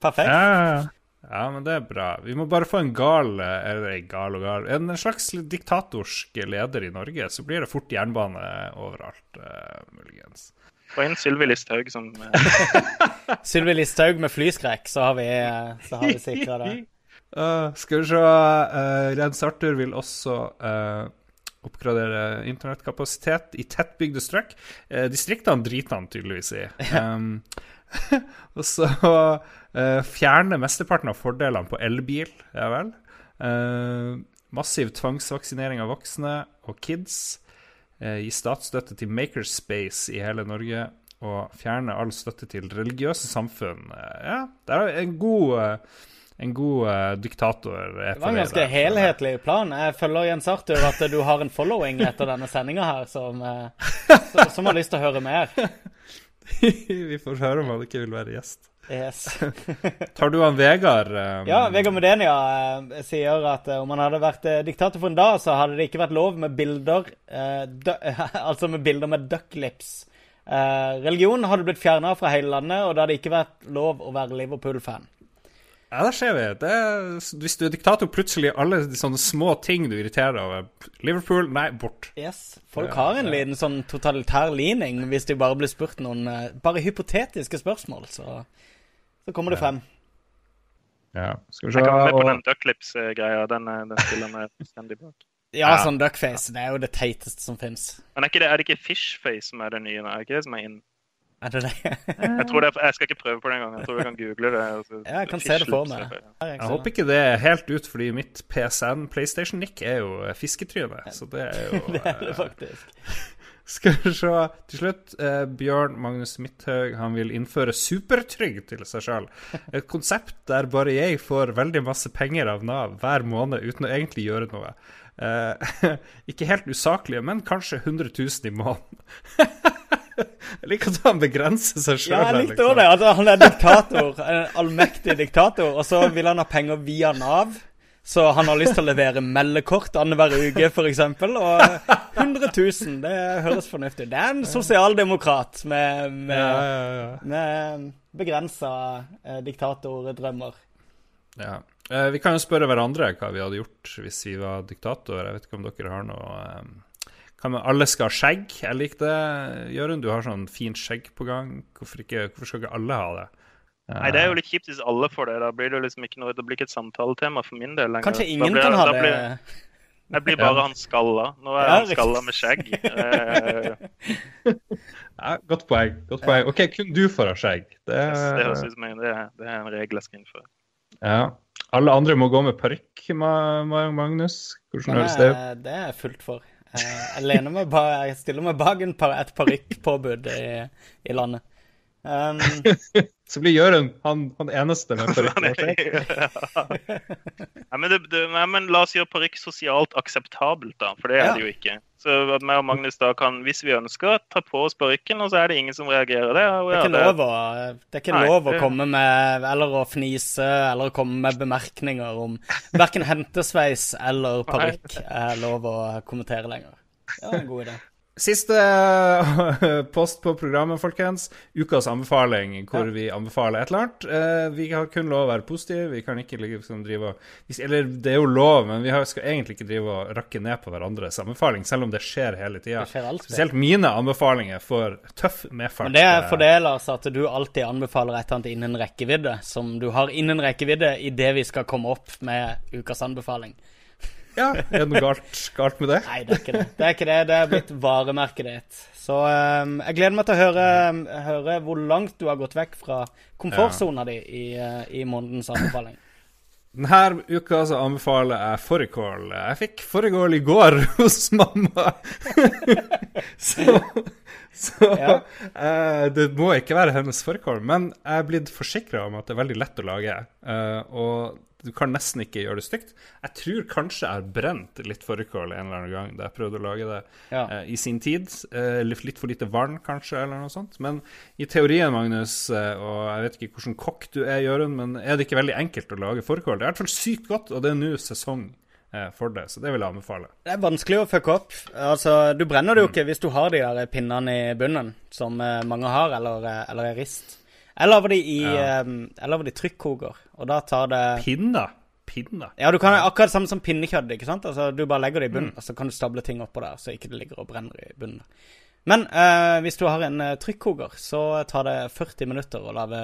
Perfekt. Ja, Ja, men det er bra. Vi må bare få en gal eller gal og gal En slags diktatorsk leder i Norge, så blir det fort jernbane overalt, uh, muligens. Få inn Sylvi Listhaug som uh... *laughs* Sylvi Listhaug med flyskrekk, så har vi, så vi sikra det. Uh, skal vi se uh, Rens Arthur vil også oppgradere internettkapasitet i tettbygde strøk. distriktene driter han tydeligvis i. *laughs* Um, *laughs* og så uh, fjerne mesteparten av fordelene på elbil, ja vel. Uh, massiv tvangsvaksinering av voksne og kids. Uh, gi statsstøtte til Makerspace i hele Norge. Og fjerne all støtte til religiøse samfunn. ja, det er en god en god uh, diktator. Det var en ganske der, helhetlig plan. Jeg følger Jens Arthur at du har en following etter denne sendinga her som, uh, som, har lyst til å høre mer. *laughs* Vi får høre om han ikke vil være gjest. Yes. *laughs* Tar du han Vegard? Um... Ja, Vegard Medenia uh, sier at uh, om han hadde vært uh, diktator for en dag, så hadde det ikke vært lov med bilder *laughs* Altså med bilder med ducklips. religion hadde blitt fjerna fra hele landet, og det hadde ikke vært lov å være Liverpool-fan. Ja, der ser vi. Det hvis du er diktator, plutselig alle de sånne små ting du irriterer over. Liverpool, nei, bort. Yes. Folk har en liten sånn totalitær lining hvis de bare blir spurt noen uh, bare hypotetiske spørsmål, så, så kommer det frem. Ja. Skal vi se Jeg kan være med på den ducklips-greia. Den, eh, den stiller meg fullstendig bak. Ja, sånn duckface. Det er jo det teiteste som fins. Men er, ikke det, er det ikke fishface som er det nye? Er det ikke det som er inn? Er det det? jeg, tror det, jeg skal ikke prøve på det engang. Jeg tror jeg kan google det. Altså, ja, jeg kan se det for meg. Jeg, håper ikke det er helt ut, fordi mitt PSN PlayStation-nick er jo fisketryne. Så det er jo *laughs* Det er det faktisk. *laughs* Skal vi se Til slutt, eh, Bjørn Magnus Midthaug han vil innføre supertrygd til seg sjøl. Et konsept der bare jeg får veldig masse penger av Nav hver måned uten å egentlig gjøre noe. Eh, *laughs* ikke helt usaklige, men kanskje 100 000 i måneden. Jeg liker at han begrenser seg sjøl. Ja, jeg likte liksom. det. Altså, han er diktator. En allmektig diktator. Og så vil han ha penger via Nav. Så han har lyst til å levere meldekort annenhver uke, f.eks. Og 100 000, det høres fornuftig ut. Det er en sosialdemokrat med, med, ja, ja, ja. med begrensa eh, diktatordrømmer. Ja. Eh, vi kan jo spørre hverandre hva vi hadde gjort hvis vi var diktator. Jeg vet ikke om dere har noe eh, kan man, alle skal ha skjegg. Jeg liker det. Jørund, du har sånn fint skjegg på gang. Hvorfor, ikke, hvorfor skal ikke alle ha det? Nei, Det er jo litt kjipt hvis alle får det. Da blir det liksom ikke noe, det blir ikke et samtaletema for min del lenger. Kanskje ingen blir, kan ha det? Blir, jeg blir bare han skalla. Nå er han skalla med skjegg. *laughs* ja, godt poeng. godt poeng. OK, kun du får ha skjegg. Det, yes, det høres ut som en, det, det er en regel jeg skal innføre. Ja. Alle andre må gå med parykk, Magnus. Hvordan høres det ut? Det er jeg fullt for. Jeg, lener meg ba, jeg stiller meg bak et parykkpåbud i, i landet. Um, *laughs* så blir Jørund han, han, eneste med *laughs* parykk. ja, men, men la oss gjøre parykk sosialt akseptabelt, da. For det er ja. det jo ikke. Så at meg og Magnus da kan, hvis vi ønsker, ta på oss parykken, og så er det ingen som reagerer. Det, det er ikke lov, å, det er ikke Nei, lov å komme med Eller å fnise eller å komme med bemerkninger om Verken hentesveis eller parykk er lov å kommentere lenger. Ja, en god idé. Siste *laughs* post på programmet, folkens. Ukas anbefaling, hvor ja. vi anbefaler et eller annet. Eh, vi har kun lov å være positive. Vi kan ikke liksom drive Eller det er jo lov, men vi skal egentlig ikke drive og rakke ned på hverandres anbefaling, selv om det skjer hele tida. Spesielt mine anbefalinger får tøff medfart. Men det er fordeler at du alltid anbefaler et eller annet innen rekkevidde, som du har innen rekkevidde idet vi skal komme opp med ukas anbefaling. Ja, Er det noe galt, galt, med det? Nei, det er ikke det. Det er ikke det. Det er blitt varemerket ditt. Så um, jeg gleder meg til å høre, høre, hvor langt du har gått vekk fra komfortsona ja. di i, uh, i månedens anbefaling. Denne uka så anbefaler jeg fårikål. Jeg fikk fårikål i går *laughs* hos mamma. *laughs* så, så ja. uh, det må ikke være hennes fårikål. Men jeg er blitt forsikra om at det er veldig lett å lage. Uh, og du kan nesten ikke gjøre det stygt. Jeg tror kanskje jeg har brent litt fårikål en eller annen gang da jeg prøvde å lage det ja. uh, i sin tid. Uh, litt for lite vann, kanskje, eller noe sånt. Men i teorien, Magnus, uh, og jeg vet ikke hvordan kokk du er, Jørund, men er det ikke veldig enkelt å lage fårikål? Det er i hvert fall sykt godt, og det er nå sesong for det, så det vil jeg anbefale. Det er vanskelig å fucke opp. Altså, Du brenner det jo mm. ikke hvis du har de der pinnene i bunnen, som mange har, eller, eller er rist. Jeg lager de i ja. um, Jeg lager de trykkoker, og da tar det Pinner? Pinner? Ja, du kan akkurat det samme som pinnekjøtt. ikke sant? Altså, Du bare legger det i bunnen, mm. og så kan du stable ting oppå der, så ikke det ligger og brenner i bunnen. Men uh, hvis du har en uh, trykkoker, så tar det 40 minutter å lage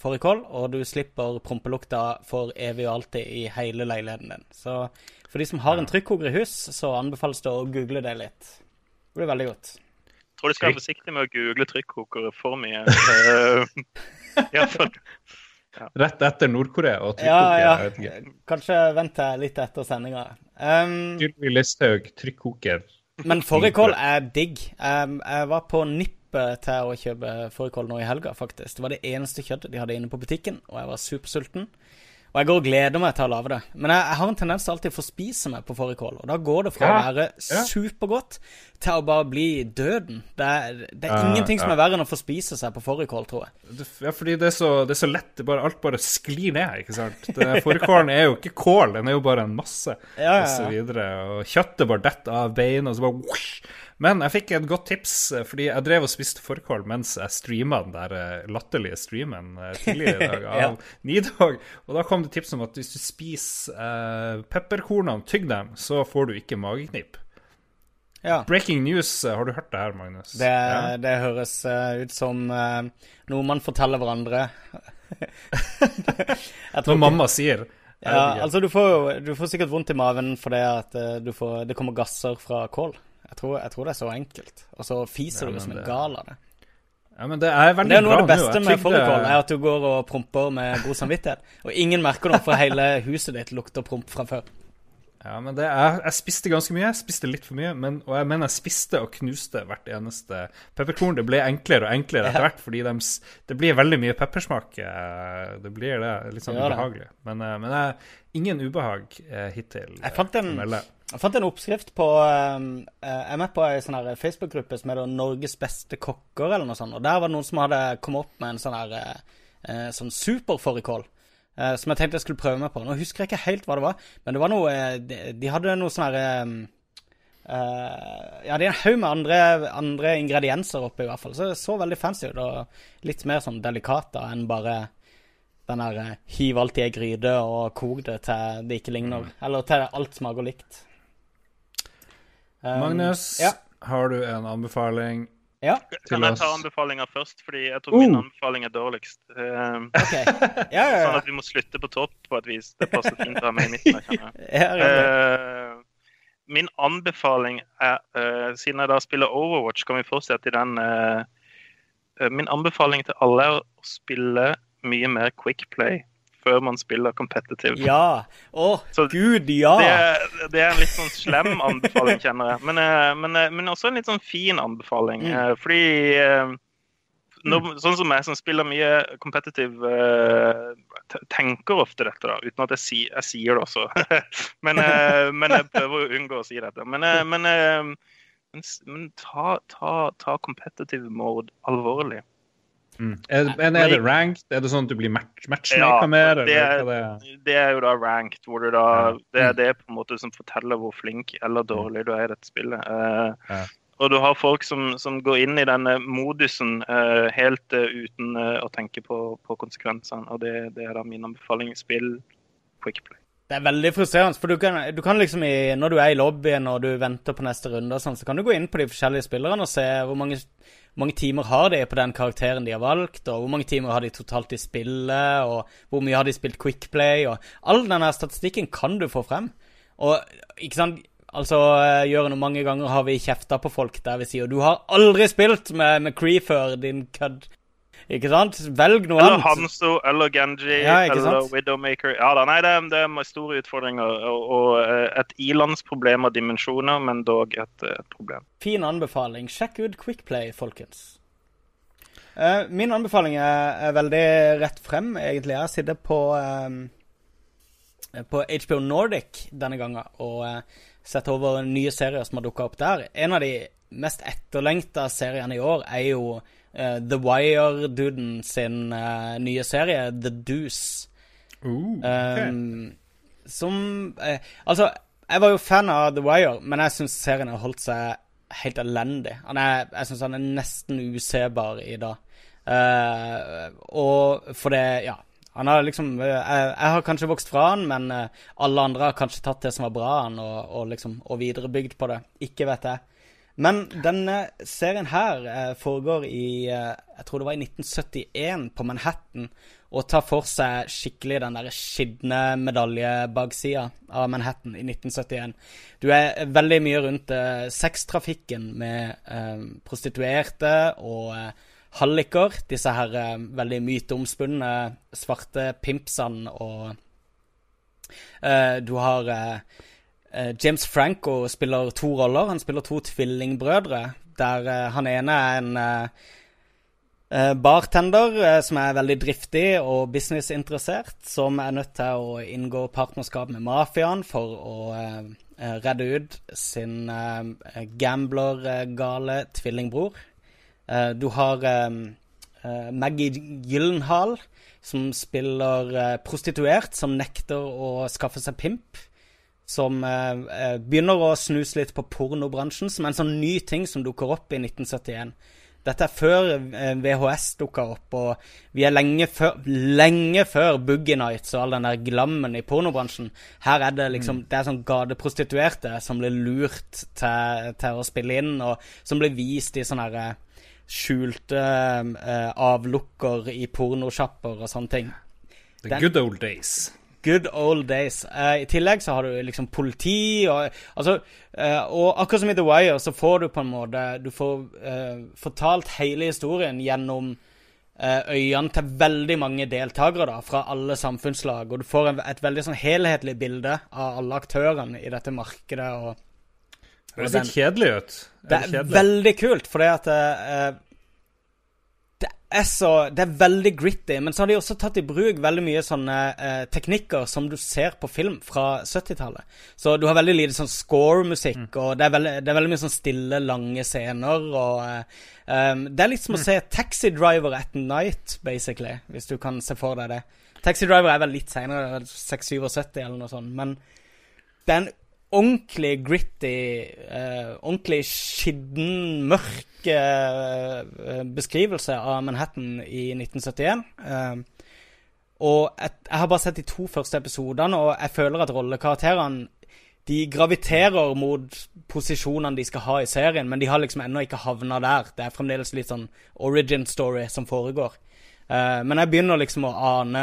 fårikål, og du slipper prompelukta for evig og alltid i hele leiligheten din. Så for de som har en trykkoker i hus, så anbefales det å google det litt. Det blir veldig godt. Jeg tror du skal være forsiktig med å google trykkokere for mye. *laughs* *laughs* Ja. Rett etter Nord-Korea og trykkoker. Ja, ja. Kanskje vent litt etter sendinga. Um, Sylvi Listhaug, trykkoker. Men fårikål er digg. Um, jeg var på nippet til å kjøpe fårikål nå i helga, faktisk. Det var det eneste kjøttet de hadde inne på butikken, og jeg var supersulten. Og jeg går og gleder meg til å lage det. Men jeg, jeg har en tendens til alltid å forspise meg på fårikål. Og da går det fra ja, å være ja. supergodt til å bare bli døden. Det er, det er uh, ingenting som er verre enn å forspise seg på fårikål, tror jeg. Ja, fordi det er så, det er så lett. Det bare, alt bare sklir ned, ikke sant. Fårikålen er jo ikke kål, den er jo bare en masse, ja, ja, og så videre. Og kjøttet bare detter av beina, og så bare whoosh, men jeg fikk et godt tips, eh, fordi jeg drev og spiste fårikål mens jeg streama den der eh, latterlige streamen eh, tidligere i dag *laughs* av ja. Nidog. Og da kom det tips om at hvis du spiser uh, pepperkornene, tygg dem, så får du ikke mageknip. Ja. Breaking news, har du hørt det her, Magnus? Det, ja. det høres ut som noe man forteller hverandre. *laughs* Når mamma sier. Ja, altså du får, du får, sikkert vondt i maven fordi at får, det kommer gasser fra kål. Jeg tror, jeg tror, det er så enkelt. Og så fiser ja, du som en gal av det. Ja, men Det er veldig bra. Det er noe av det beste med fårikål, er at du går og promper med god samvittighet. Og ingen merker noe, for hele huset ditt lukter promp fra før. Ja, men det er, Jeg spiste ganske mye. Jeg spiste litt for mye. Men, og jeg mener jeg spiste og knuste hvert eneste pepperkorn. Det ble enklere og enklere etter hvert, fordi de, det blir veldig mye peppersmak. Eh, det blir det. Litt sånn ubehagelig. Men, eh, men jeg, ingen ubehag eh, hittil. Jeg fant en, jeg fant en oppskrift på um, Jeg er med på ei sånn Facebook-gruppe som heter 'Norges beste kokker', eller noe sånt. Og der var det noen som hadde kommet opp med en sånn her uh, sånn superfårikål. Som jeg tenkte jeg skulle prøve meg på. Nå husker jeg ikke helt hva det var, men det var noe De, de hadde noe sånn herre uh, Ja, det er en haug med andre, andre, ingredienser oppi, i hvert fall. Så det så veldig fancy ut. Og litt mer sånn delikata enn bare den der hiv alt i ei gryte og kok det til det ikke ligner. Mm. Eller til alt smaker likt. Um, Magnus, ja. har du en anbefaling? Ja. Kan jeg ta anbefalinga først? Fordi jeg tror uh. min anbefaling er dårligst. Um, *laughs* okay. ja, ja, sånn at vi må slutte på topp på et vis. Det passer fint å ha meg i midten. Jeg *laughs* uh, min anbefaling er uh, Siden jeg da spiller Overwatch, kan vi fortsette i den. Uh, min anbefaling til alle er å spille mye mer Quick Play før man spiller competitive. Ja! Å, Så gud, ja! Det det er, en litt sånn slem anbefaling, kjenner jeg. Men, eh, men, eh, men også en litt sånn fin anbefaling. Mm. Eh, fordi når, mm. sånn som jeg, som spiller mye competitive, tenker ofte dette, da, uten at jeg, si, jeg sier det også. *laughs* men, men, jeg prøver å unngå å si dette. Men, men, men ta, ta, ta competitive mode alvorlig. Mm. Er, men er det ranked? Er det sånn at du blir match, matchmaker ja, mer? Det er, det, det er, jo da ranked, hvor du da. Det er mm. det på en måte som forteller hvor flink eller dårlig du er i dette spillet. Uh, ja. Og du har folk som, som, går inn i denne modusen uh, helt uh, uten å tenke på, på konsekvensene. Og det, det, er da min anbefaling. Spill quick play. Det er veldig frustrerende, for du kan, du kan liksom i, når du er i lobbyen og du venter på neste runde, og sånn, så kan du gå inn på de forskjellige spillerne og se hvor mange mange timer har de på den karakteren de har valgt, og hvor mange timer har de totalt i spillet, og hvor mye har de spilt Quickplay, og all denne statistikken kan du få frem. Og ikke sant Altså, Jørgen, mange ganger har vi kjefta på folk der vi sier du har aldri spilt med, med Cree før, din kødd. Ikke sant? Velg noe eller annet. Eller Hanso eller Genji ja, eller sant? Widowmaker. Ja da, nei, det, det er store utfordringer og, og eh, et ilandsproblem av dimensjoner, men dog et, et, problem. Fin anbefaling. Sjekk ut Quickplay, folkens. Uh, min anbefaling er, er, veldig rett frem, egentlig. Jeg sitter på, um, på HBO Nordic denne gangen og uh, setter over nye serier som har dukka opp der. En av de mest etterlengta seriene i år er jo uh, The Wire-duden sin uh, nye serie, The Deuce. Ooh, okay. um, som uh, Altså, jeg var jo fan av The Wire, men jeg syns serien har holdt seg helt elendig. Er, jeg syns han er nesten usebar i dag. Og for det Ja. Han har liksom jeg, jeg, har kanskje vokst fra han, men alle andre har kanskje tatt det som var bra han, og, og, liksom, og viderebygd på det. Ikke vet jeg. Men denne serien her eh, foregår i eh, Jeg tror det var i 1971, på Manhattan. Og tar for seg skikkelig den der skitne medaljebaksida av Manhattan i 1971. Du er veldig mye rundt eh, sextrafikken med eh, prostituerte og eh, halliker. Disse her eh, veldig myteomspunne svarte pimpsene og Du har James Franco spiller to roller. Han spiller to tvillingbrødre. Der uh, han ene er en uh, bartender som er veldig driftig og businessinteressert. Som er nødt til å inngå partnerskap med mafiaen for å redde ut sin gambler-gale tvillingbror. du har Maggie Gyllenhaal, som spiller prostituert, som nekter å skaffe seg pimp som eh, eh, begynner å snuse litt på pornobransjen, som en sånn ny ting som dukker opp i 1971. Dette er før eh, VHS dukka opp, og vi er lenge før, lenge før Boogie Nights og all den der glammen i pornobransjen. Her er det liksom mm. Det er sånn gateprostituerte som blir lurt til, til, å spille inn, og som blir vist i sånne her eh, skjulte eh, avlukker i pornosjapper og sånne ting. The den, good old days. Good old days. Uh, I tillegg så har du liksom politi og Altså uh, Og akkurat som i The Wire så får du på en måte Du får uh, fortalt hele historien gjennom øynene til veldig mange deltakere da, fra alle samfunnslag. Og du får en, et veldig sånn helhetlig bilde av alle aktørene i dette markedet. Og, det høres litt kjedelig ut. Det er, det er veldig kult, fordi det at er så Det er veldig gritty, men så har de også tatt i bruk veldig mye sånne eh, teknikker som du ser på film fra 70-tallet. Så du har veldig lite sånn score-musikk, mm. og det er, veldig, det er, veldig, mye sånn stille, lange scener, og eh, um, Det er litt som mm. å se Taxi Driver at night, basically, hvis du kan se for deg det. Taxi Driver er vel litt seinere, 677 eller noe sånt, men det er en ordentlig gritty, uh, ordentlig skitten, mørk uh, beskrivelse av Manhattan i 1971. Uh, og et, jeg har bare sett de to første episodene, og jeg føler at rollekarakterene de graviterer mot posisjonene de skal ha i serien, men de har liksom ennå ikke havna der. Det er fremdeles litt sånn origin story som foregår. Uh, men jeg begynner liksom å ane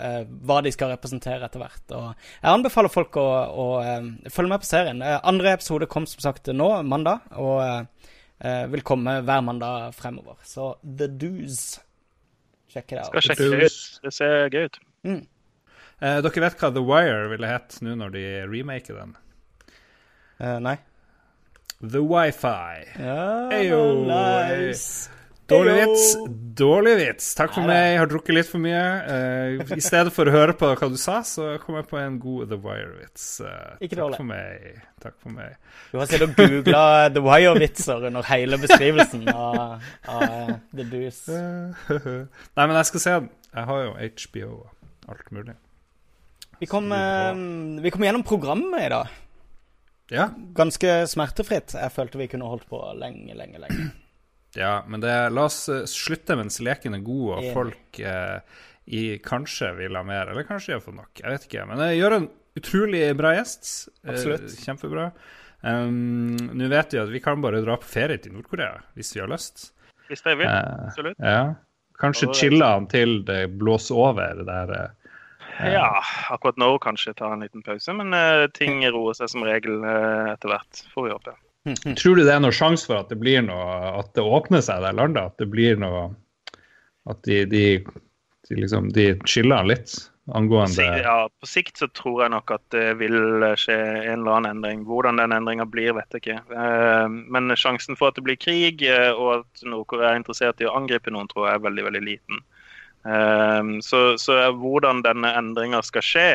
uh, hva de skal representere etter hvert. Og jeg anbefaler folk å, å uh, følge med på serien. andre episode kom som sagt nå, mandag, og vil komme hver mandag fremover. Så The Do's. Sjekk det. Skal sjekke det ut. Det ser gøy ut. Mm. dere vet hva The Wire ville hett nå når de remaker den? nei. The Wifi. Ja, Ayo. nice. Dårlig vits. Dårlig vits. Takk for meg, jeg har drukket litt for mye. Uh, I stedet for å høre på hva du sa, så kom jeg på en god The Wire-vits. Uh, dårlig. Takk for meg. Takk for meg. Du har sittet og googla The Wire-vitser under hele beskrivelsen av, av The Deuce. *laughs* Nei, men jeg skal se den. Jeg har jo HBO og alt mulig. Vi kom, uh, vi kom gjennom programmet i dag. Ja. Ganske smertefritt. Jeg følte vi kunne holdt på lenge, lenge, lenge. Ja, men det, la oss uh, slutte mens leken er god og folk eh, i, kanskje vil ha mer, eller kanskje de har fått nok. Jeg vet ikke. Men jeg gjør en utrolig bra gjest. Eh, Absolutt. Eh, kjempebra. Um, Nå vet vi at vi kan bare dra på ferie til Nord-Korea hvis vi har lyst. Hvis det vil. Absolutt. Ja. Kanskje chille han til det blåser over der. Ja, akkurat nå kanskje ta en liten pause, men ting roer seg som regel etter hvert, får vi håpe. *laughs* Tror du det er noen sjanse for at det blir noe, at det åpner seg der landet? At det blir noe At de, de, de liksom de chiller litt angående Ja, på sikt så tror jeg nok at det vil skje en eller annen endring. Hvordan den endringa blir, vet jeg ikke. Eh, men sjansen for at det blir krig, eh, og at Nord-Korea er interessert i å angripe noen, tror jeg er veldig, veldig liten. Eh, så, så hvordan denne endringa skal skje,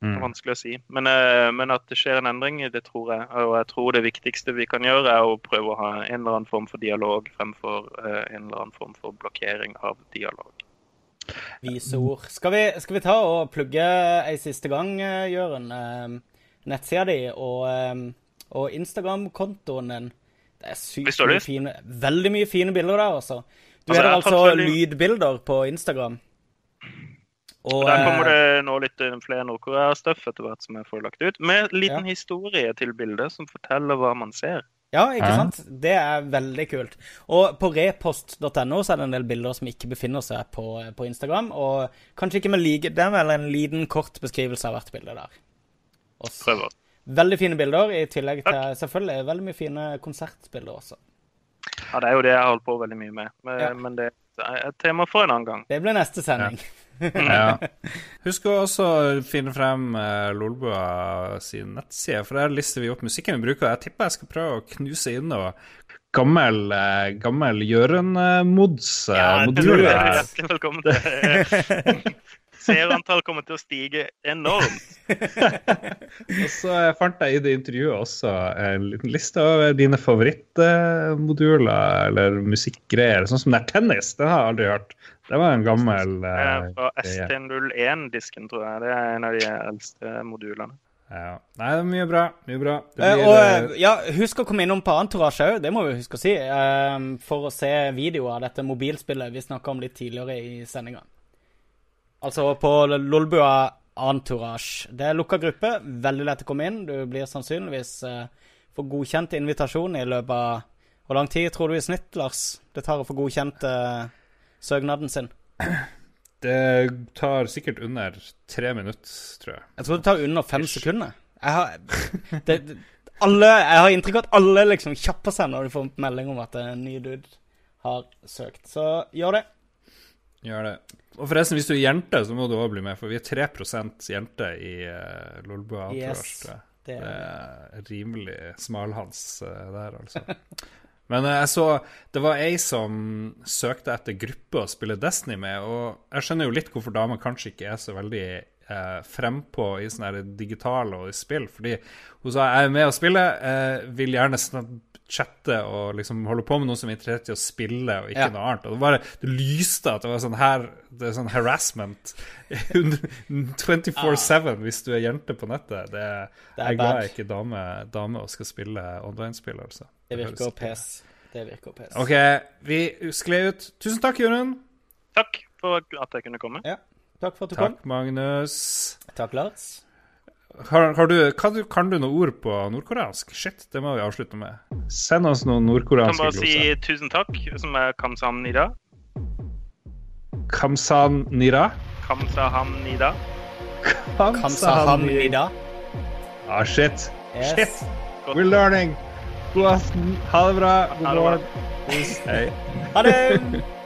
Mm. Vanskelig å si. Men, eh, men, at det skjer en endring, det tror jeg. Og jeg tror det viktigste vi kan gjøre, er å prøve å ha en eller annen form for dialog fremfor uh, en eller annen form for blokkering av dialog. Vise ord. Skal vi, skal vi ta og plugge ei siste gang, eh, Jørund? Uh, nettsida di og, uh, og Instagram-kontoen din. Det er sykt mye fine Veldig mye fine bilder der, altså. Du altså, har altså lydbilder på Instagram. Og, Der kommer eh, det nå litt flere Nord-Korea-stuff etter hvert som jeg får lagt ut. Med en liten ja. historie til bildet som forteller hva man ser. Ja, ikke sant? Det er veldig kult. Og på repost.no så er det en del bilder som ikke befinner seg på, på Instagram. Og kanskje ikke med like Det er vel en liten kort beskrivelse av hvert bilde der. Også. Prøver. Veldig fine bilder, i tillegg til Takk. selvfølgelig veldig mye fine konsertbilder også. Ja, det er jo det jeg har holdt på veldig mye med. Men, ja. men det er et tema for en annen gang. Det blir neste sending. Ja ja. *laughs* Husk å også finne frem uh, Lolbua sin nettside, for der lister vi opp musikken vi bruker. Jeg tipper jeg skal prøve å knuse inn noe gammel, uh, gammel Jøren-mods. Uh, ja, du er hjertelig velkommen til *laughs* Seerantall kommer til å stige enormt. *laughs* og så fant jeg i det intervjuet også en liten liste over dine favorittmoduler eller musikkgreier. Sånn som det er tennis, det har jeg aldri hørt. Det var en gammel uh, Fra ST01-disken, tror jeg. Det er en av de eldste modulene. Ja. Nei, det er mye bra. Mye bra. Blir, uh, og ja, husk å komme innom på Entourage òg, det må vi huske å si. Uh, for å se videoer av dette mobilspillet vi snakka om litt tidligere i sendinga. Altså på Lolbua Entourage. Det er lukka gruppe, veldig lett å komme inn. Du blir sannsynligvis uh, får godkjent invitasjon i løpet av Hvor lang tid tror du i snitt, Lars, det tar å få godkjent uh, søknaden sin? Det tar sikkert under tre minutter, tror jeg. Jeg tror det tar under fem sekunder. Jeg har, *laughs* det, alle, jeg har inntrykk av at alle liksom kjapper seg når de får melding om at en ny dude har søkt. Så gjør det. Gjør det. Og forresten, hvis du er jente, så må du òg bli med, for vi er 3% jenter i uh, Lolbua. Yes, det, er... det er rimelig smalhans uh, der, altså. *laughs* Men uh, jeg så det var ei som søkte etter gruppe å spille Destiny med, og jeg skjønner jo litt hvorfor damer kanskje ikke er så veldig eh, frempå i sånne digitale og i spill, fordi hun sa jeg er med å spille, eh, vil gjerne chatte og liksom holde på med noe som er interessert i å spille, og ikke ja. noe annet. Og det bare det lyste at det var sånn her Det er sånn harassment *laughs* 24-7 ah. hvis du er jente på nettet. Det, det er jeg glad jeg ikke er dame, dame og skal spille online-spill, altså. Det virker pes. Det virker pes. OK, vi skled ut. Tusen takk, Jorunn. Takk for at jeg kunne komme. Ja. Takk for at du takk, kom. Takk, Magnus. Takk, Lars. Har, har du, kan, du, kan, du, noen ord på nordkoreansk? Shit, det må vi avslutte med. Send oss noen nordkoreanske gloser. Kan bare si tusen takk, som er Kamsan Nira. Kamsan Nira? Kamsaham Nida. Kamsaham Nida. Ah, shit. Yes. Shit. We're learning. God aften. Ha det bra. God morgen. Hei. Ha det. *laughs*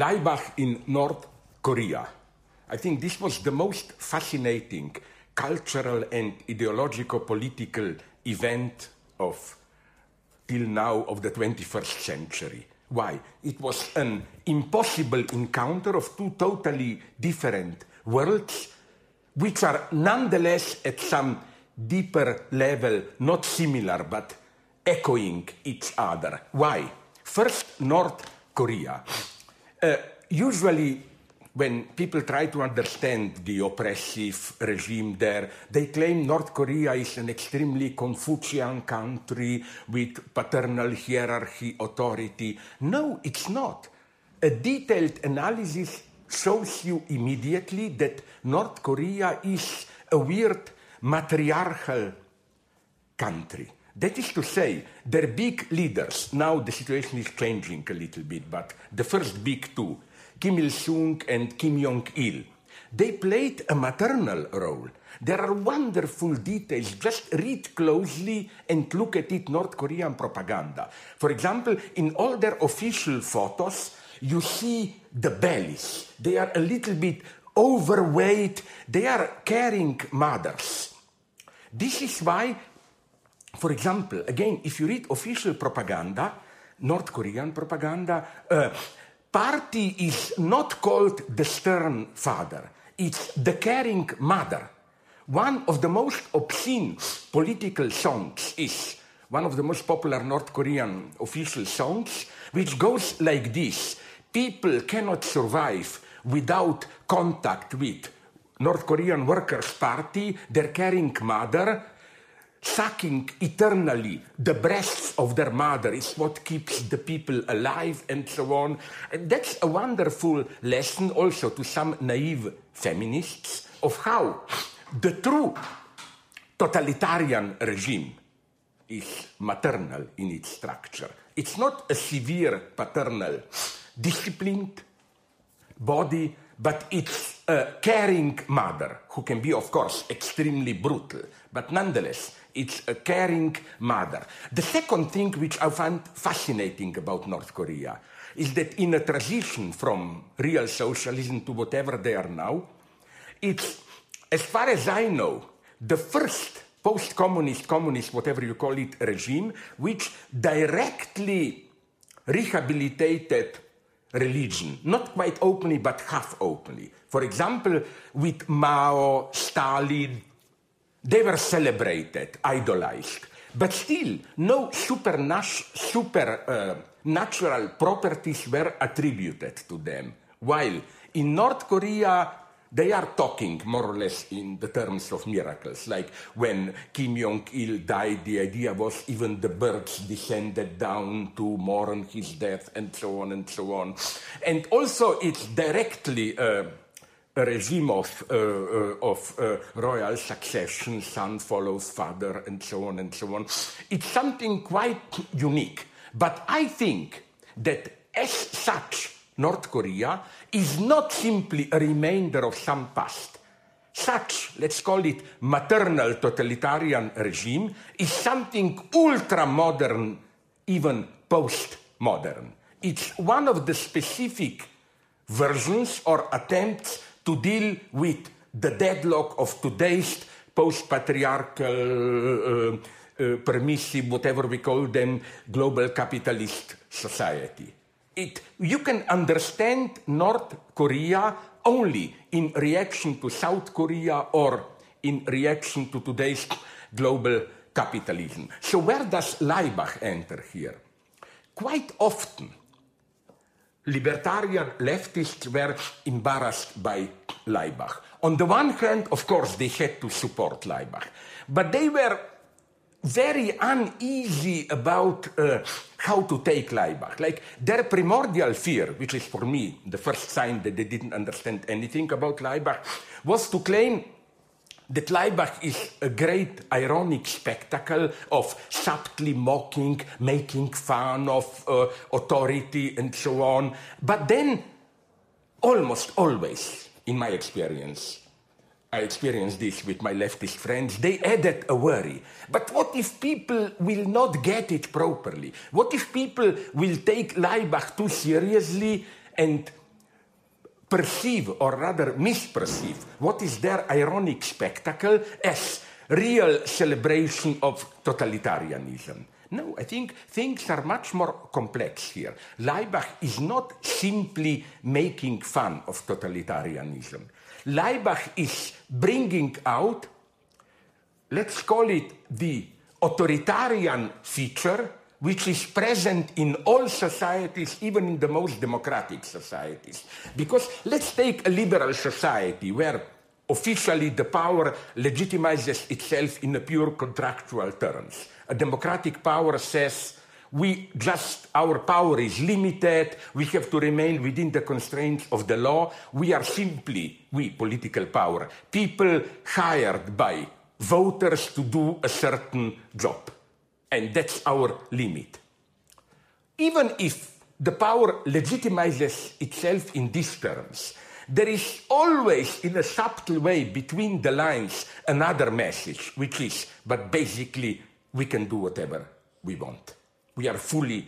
Laibach in North Korea. I think this was the most fascinating cultural and ideological political event of till now of the 21st century. Why? It was an impossible encounter of two totally different worlds, which are nonetheless at some deeper level not similar but echoing each other. Why? First, North Korea. Uh, usually, when people try to understand the oppressive regime there, they claim North Korea is an extremely Confucian country with paternal hierarchy authority. No, it's not. A detailed analysis shows you immediately that North Korea is a weird matriarchal country. That is to say, their big leaders, now the situation is changing a little bit, but the first big two, Kim Il sung and Kim Jong il, they played a maternal role. There are wonderful details. Just read closely and look at it North Korean propaganda. For example, in all their official photos, you see the bellies. They are a little bit overweight. They are caring mothers. This is why for example, again, if you read official propaganda, North Korean propaganda, uh, party is not called the stern father, it's the caring mother. One of the most obscene political songs is one of the most popular North Korean official songs, which goes like this People cannot survive without contact with North Korean Workers' Party, their caring mother, sucking eternally the breasts of their mother is what keeps the people alive and so on. And that's a wonderful lesson also to some naive feminists of how the true totalitarian regime is maternal in its structure. It's not a severe paternal, disciplined body, but it's a caring mother who can be, of course, extremely brutal, but nonetheless it's a caring mother. The second thing which I find fascinating about North Korea is that in a transition from real socialism to whatever they are now, it's, as far as I know, the first post communist, communist, whatever you call it, regime which directly rehabilitated religion, not quite openly, but half openly. For example, with Mao, Stalin, they were celebrated, idolized, but still no supernatural uh, properties were attributed to them. While in North Korea, they are talking more or less in the terms of miracles. Like when Kim Jong il died, the idea was even the birds descended down to mourn his death, and so on and so on. And also, it's directly. Uh, a regime of, uh, uh, of uh, royal succession, son follows father, and so on and so on. It's something quite unique. But I think that as such, North Korea is not simply a remainder of some past. Such, let's call it maternal totalitarian regime, is something ultra modern, even post modern. It's one of the specific versions or attempts to deal with the deadlock of today's post patriarchal, uh, uh, permissive, whatever we call them, global capitalist society. It, you can understand North Korea only in reaction to South Korea or in reaction to today's global capitalism. So, where does Laibach enter here? Quite often, libertarian leftists were embarrassed by Laibach. On the one hand, of course, they had to support Laibach, but they were very uneasy about uh, how to take Laibach. Like their primordial fear, which is for me the first sign that they didn't understand anything about Laibach, was to claim that Laibach is a great ironic spectacle of subtly mocking, making fun of uh, authority and so on. But then, almost always, in my experience, I experienced this with my leftist friends. They added a worry. But what if people will not get it properly? What if people will take Laibach too seriously and perceive or rather misperceive what is their ironic spectacle as real celebration of totalitarianism. No, I think things are much more complex here. Laibach is not simply making fun of totalitarianism. Laibach is bringing out, let's call it the authoritarian feature which is present in all societies, even in the most democratic societies. Because let's take a liberal society where officially the power legitimizes itself in a pure contractual terms. A democratic power says, we just, our power is limited, we have to remain within the constraints of the law. We are simply, we, political power, people hired by voters to do a certain job. And that's our limit. Even if the power legitimizes itself in these terms, there is always, in a subtle way, between the lines, another message, which is, but basically, we can do whatever we want. We are fully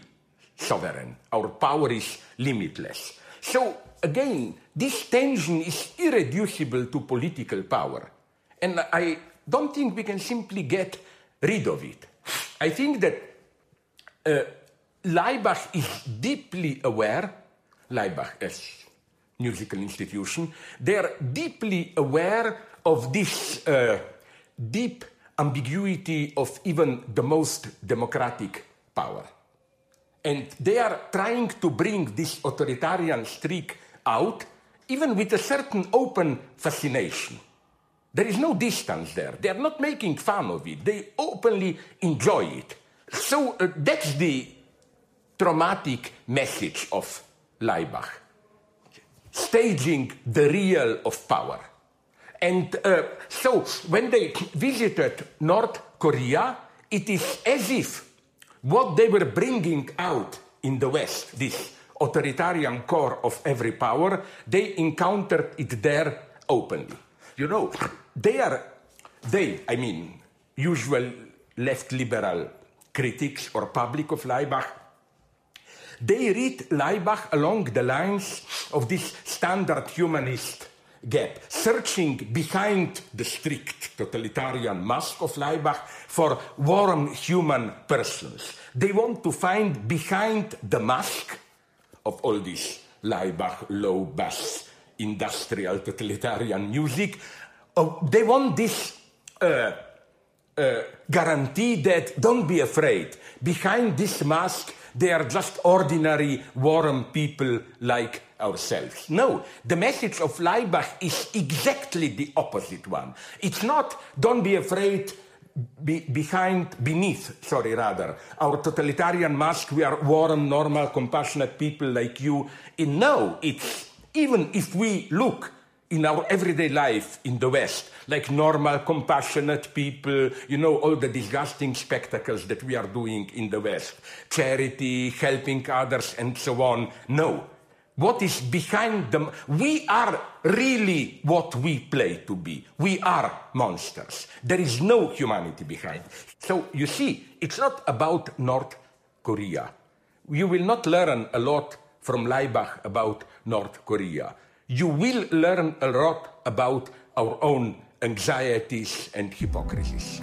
sovereign. Our power is limitless. So, again, this tension is irreducible to political power. And I don't think we can simply get rid of it. I think that uh, Leibach is deeply aware, Leibach as musical institution, they are deeply aware of this uh, deep ambiguity of even the most democratic power. And they are trying to bring this authoritarian streak out, even with a certain open fascination. There is no distance there. They are not making fun of it. They openly enjoy it. So uh, that's the traumatic message of Leibach. Staging the real of power. And uh, so when they visited North Korea, it is as if what they were bringing out in the West, this authoritarian core of every power, they encountered it there openly. You know, they are, they, I mean, usual left liberal critics or public of Leibach, they read Leibach along the lines of this standard humanist gap, searching behind the strict totalitarian mask of Leibach for warm human persons. They want to find behind the mask of all this Leibach low bass industrial totalitarian music. Uh, they want this uh, uh, guarantee that don't be afraid. Behind this mask, they are just ordinary, warm people like ourselves. No, the message of Leibach is exactly the opposite one. It's not don't be afraid. Be, behind, beneath, sorry, rather, our totalitarian mask, we are warm, normal, compassionate people like you. In no, it's even if we look in our everyday life in the West, like normal, compassionate people, you know, all the disgusting spectacles that we are doing in the West, charity, helping others, and so on. No. What is behind them? We are really what we play to be. We are monsters. There is no humanity behind. So you see, it's not about North Korea. You will not learn a lot from Leibach about North Korea. You will learn a lot about our own anxieties and hypocrisies.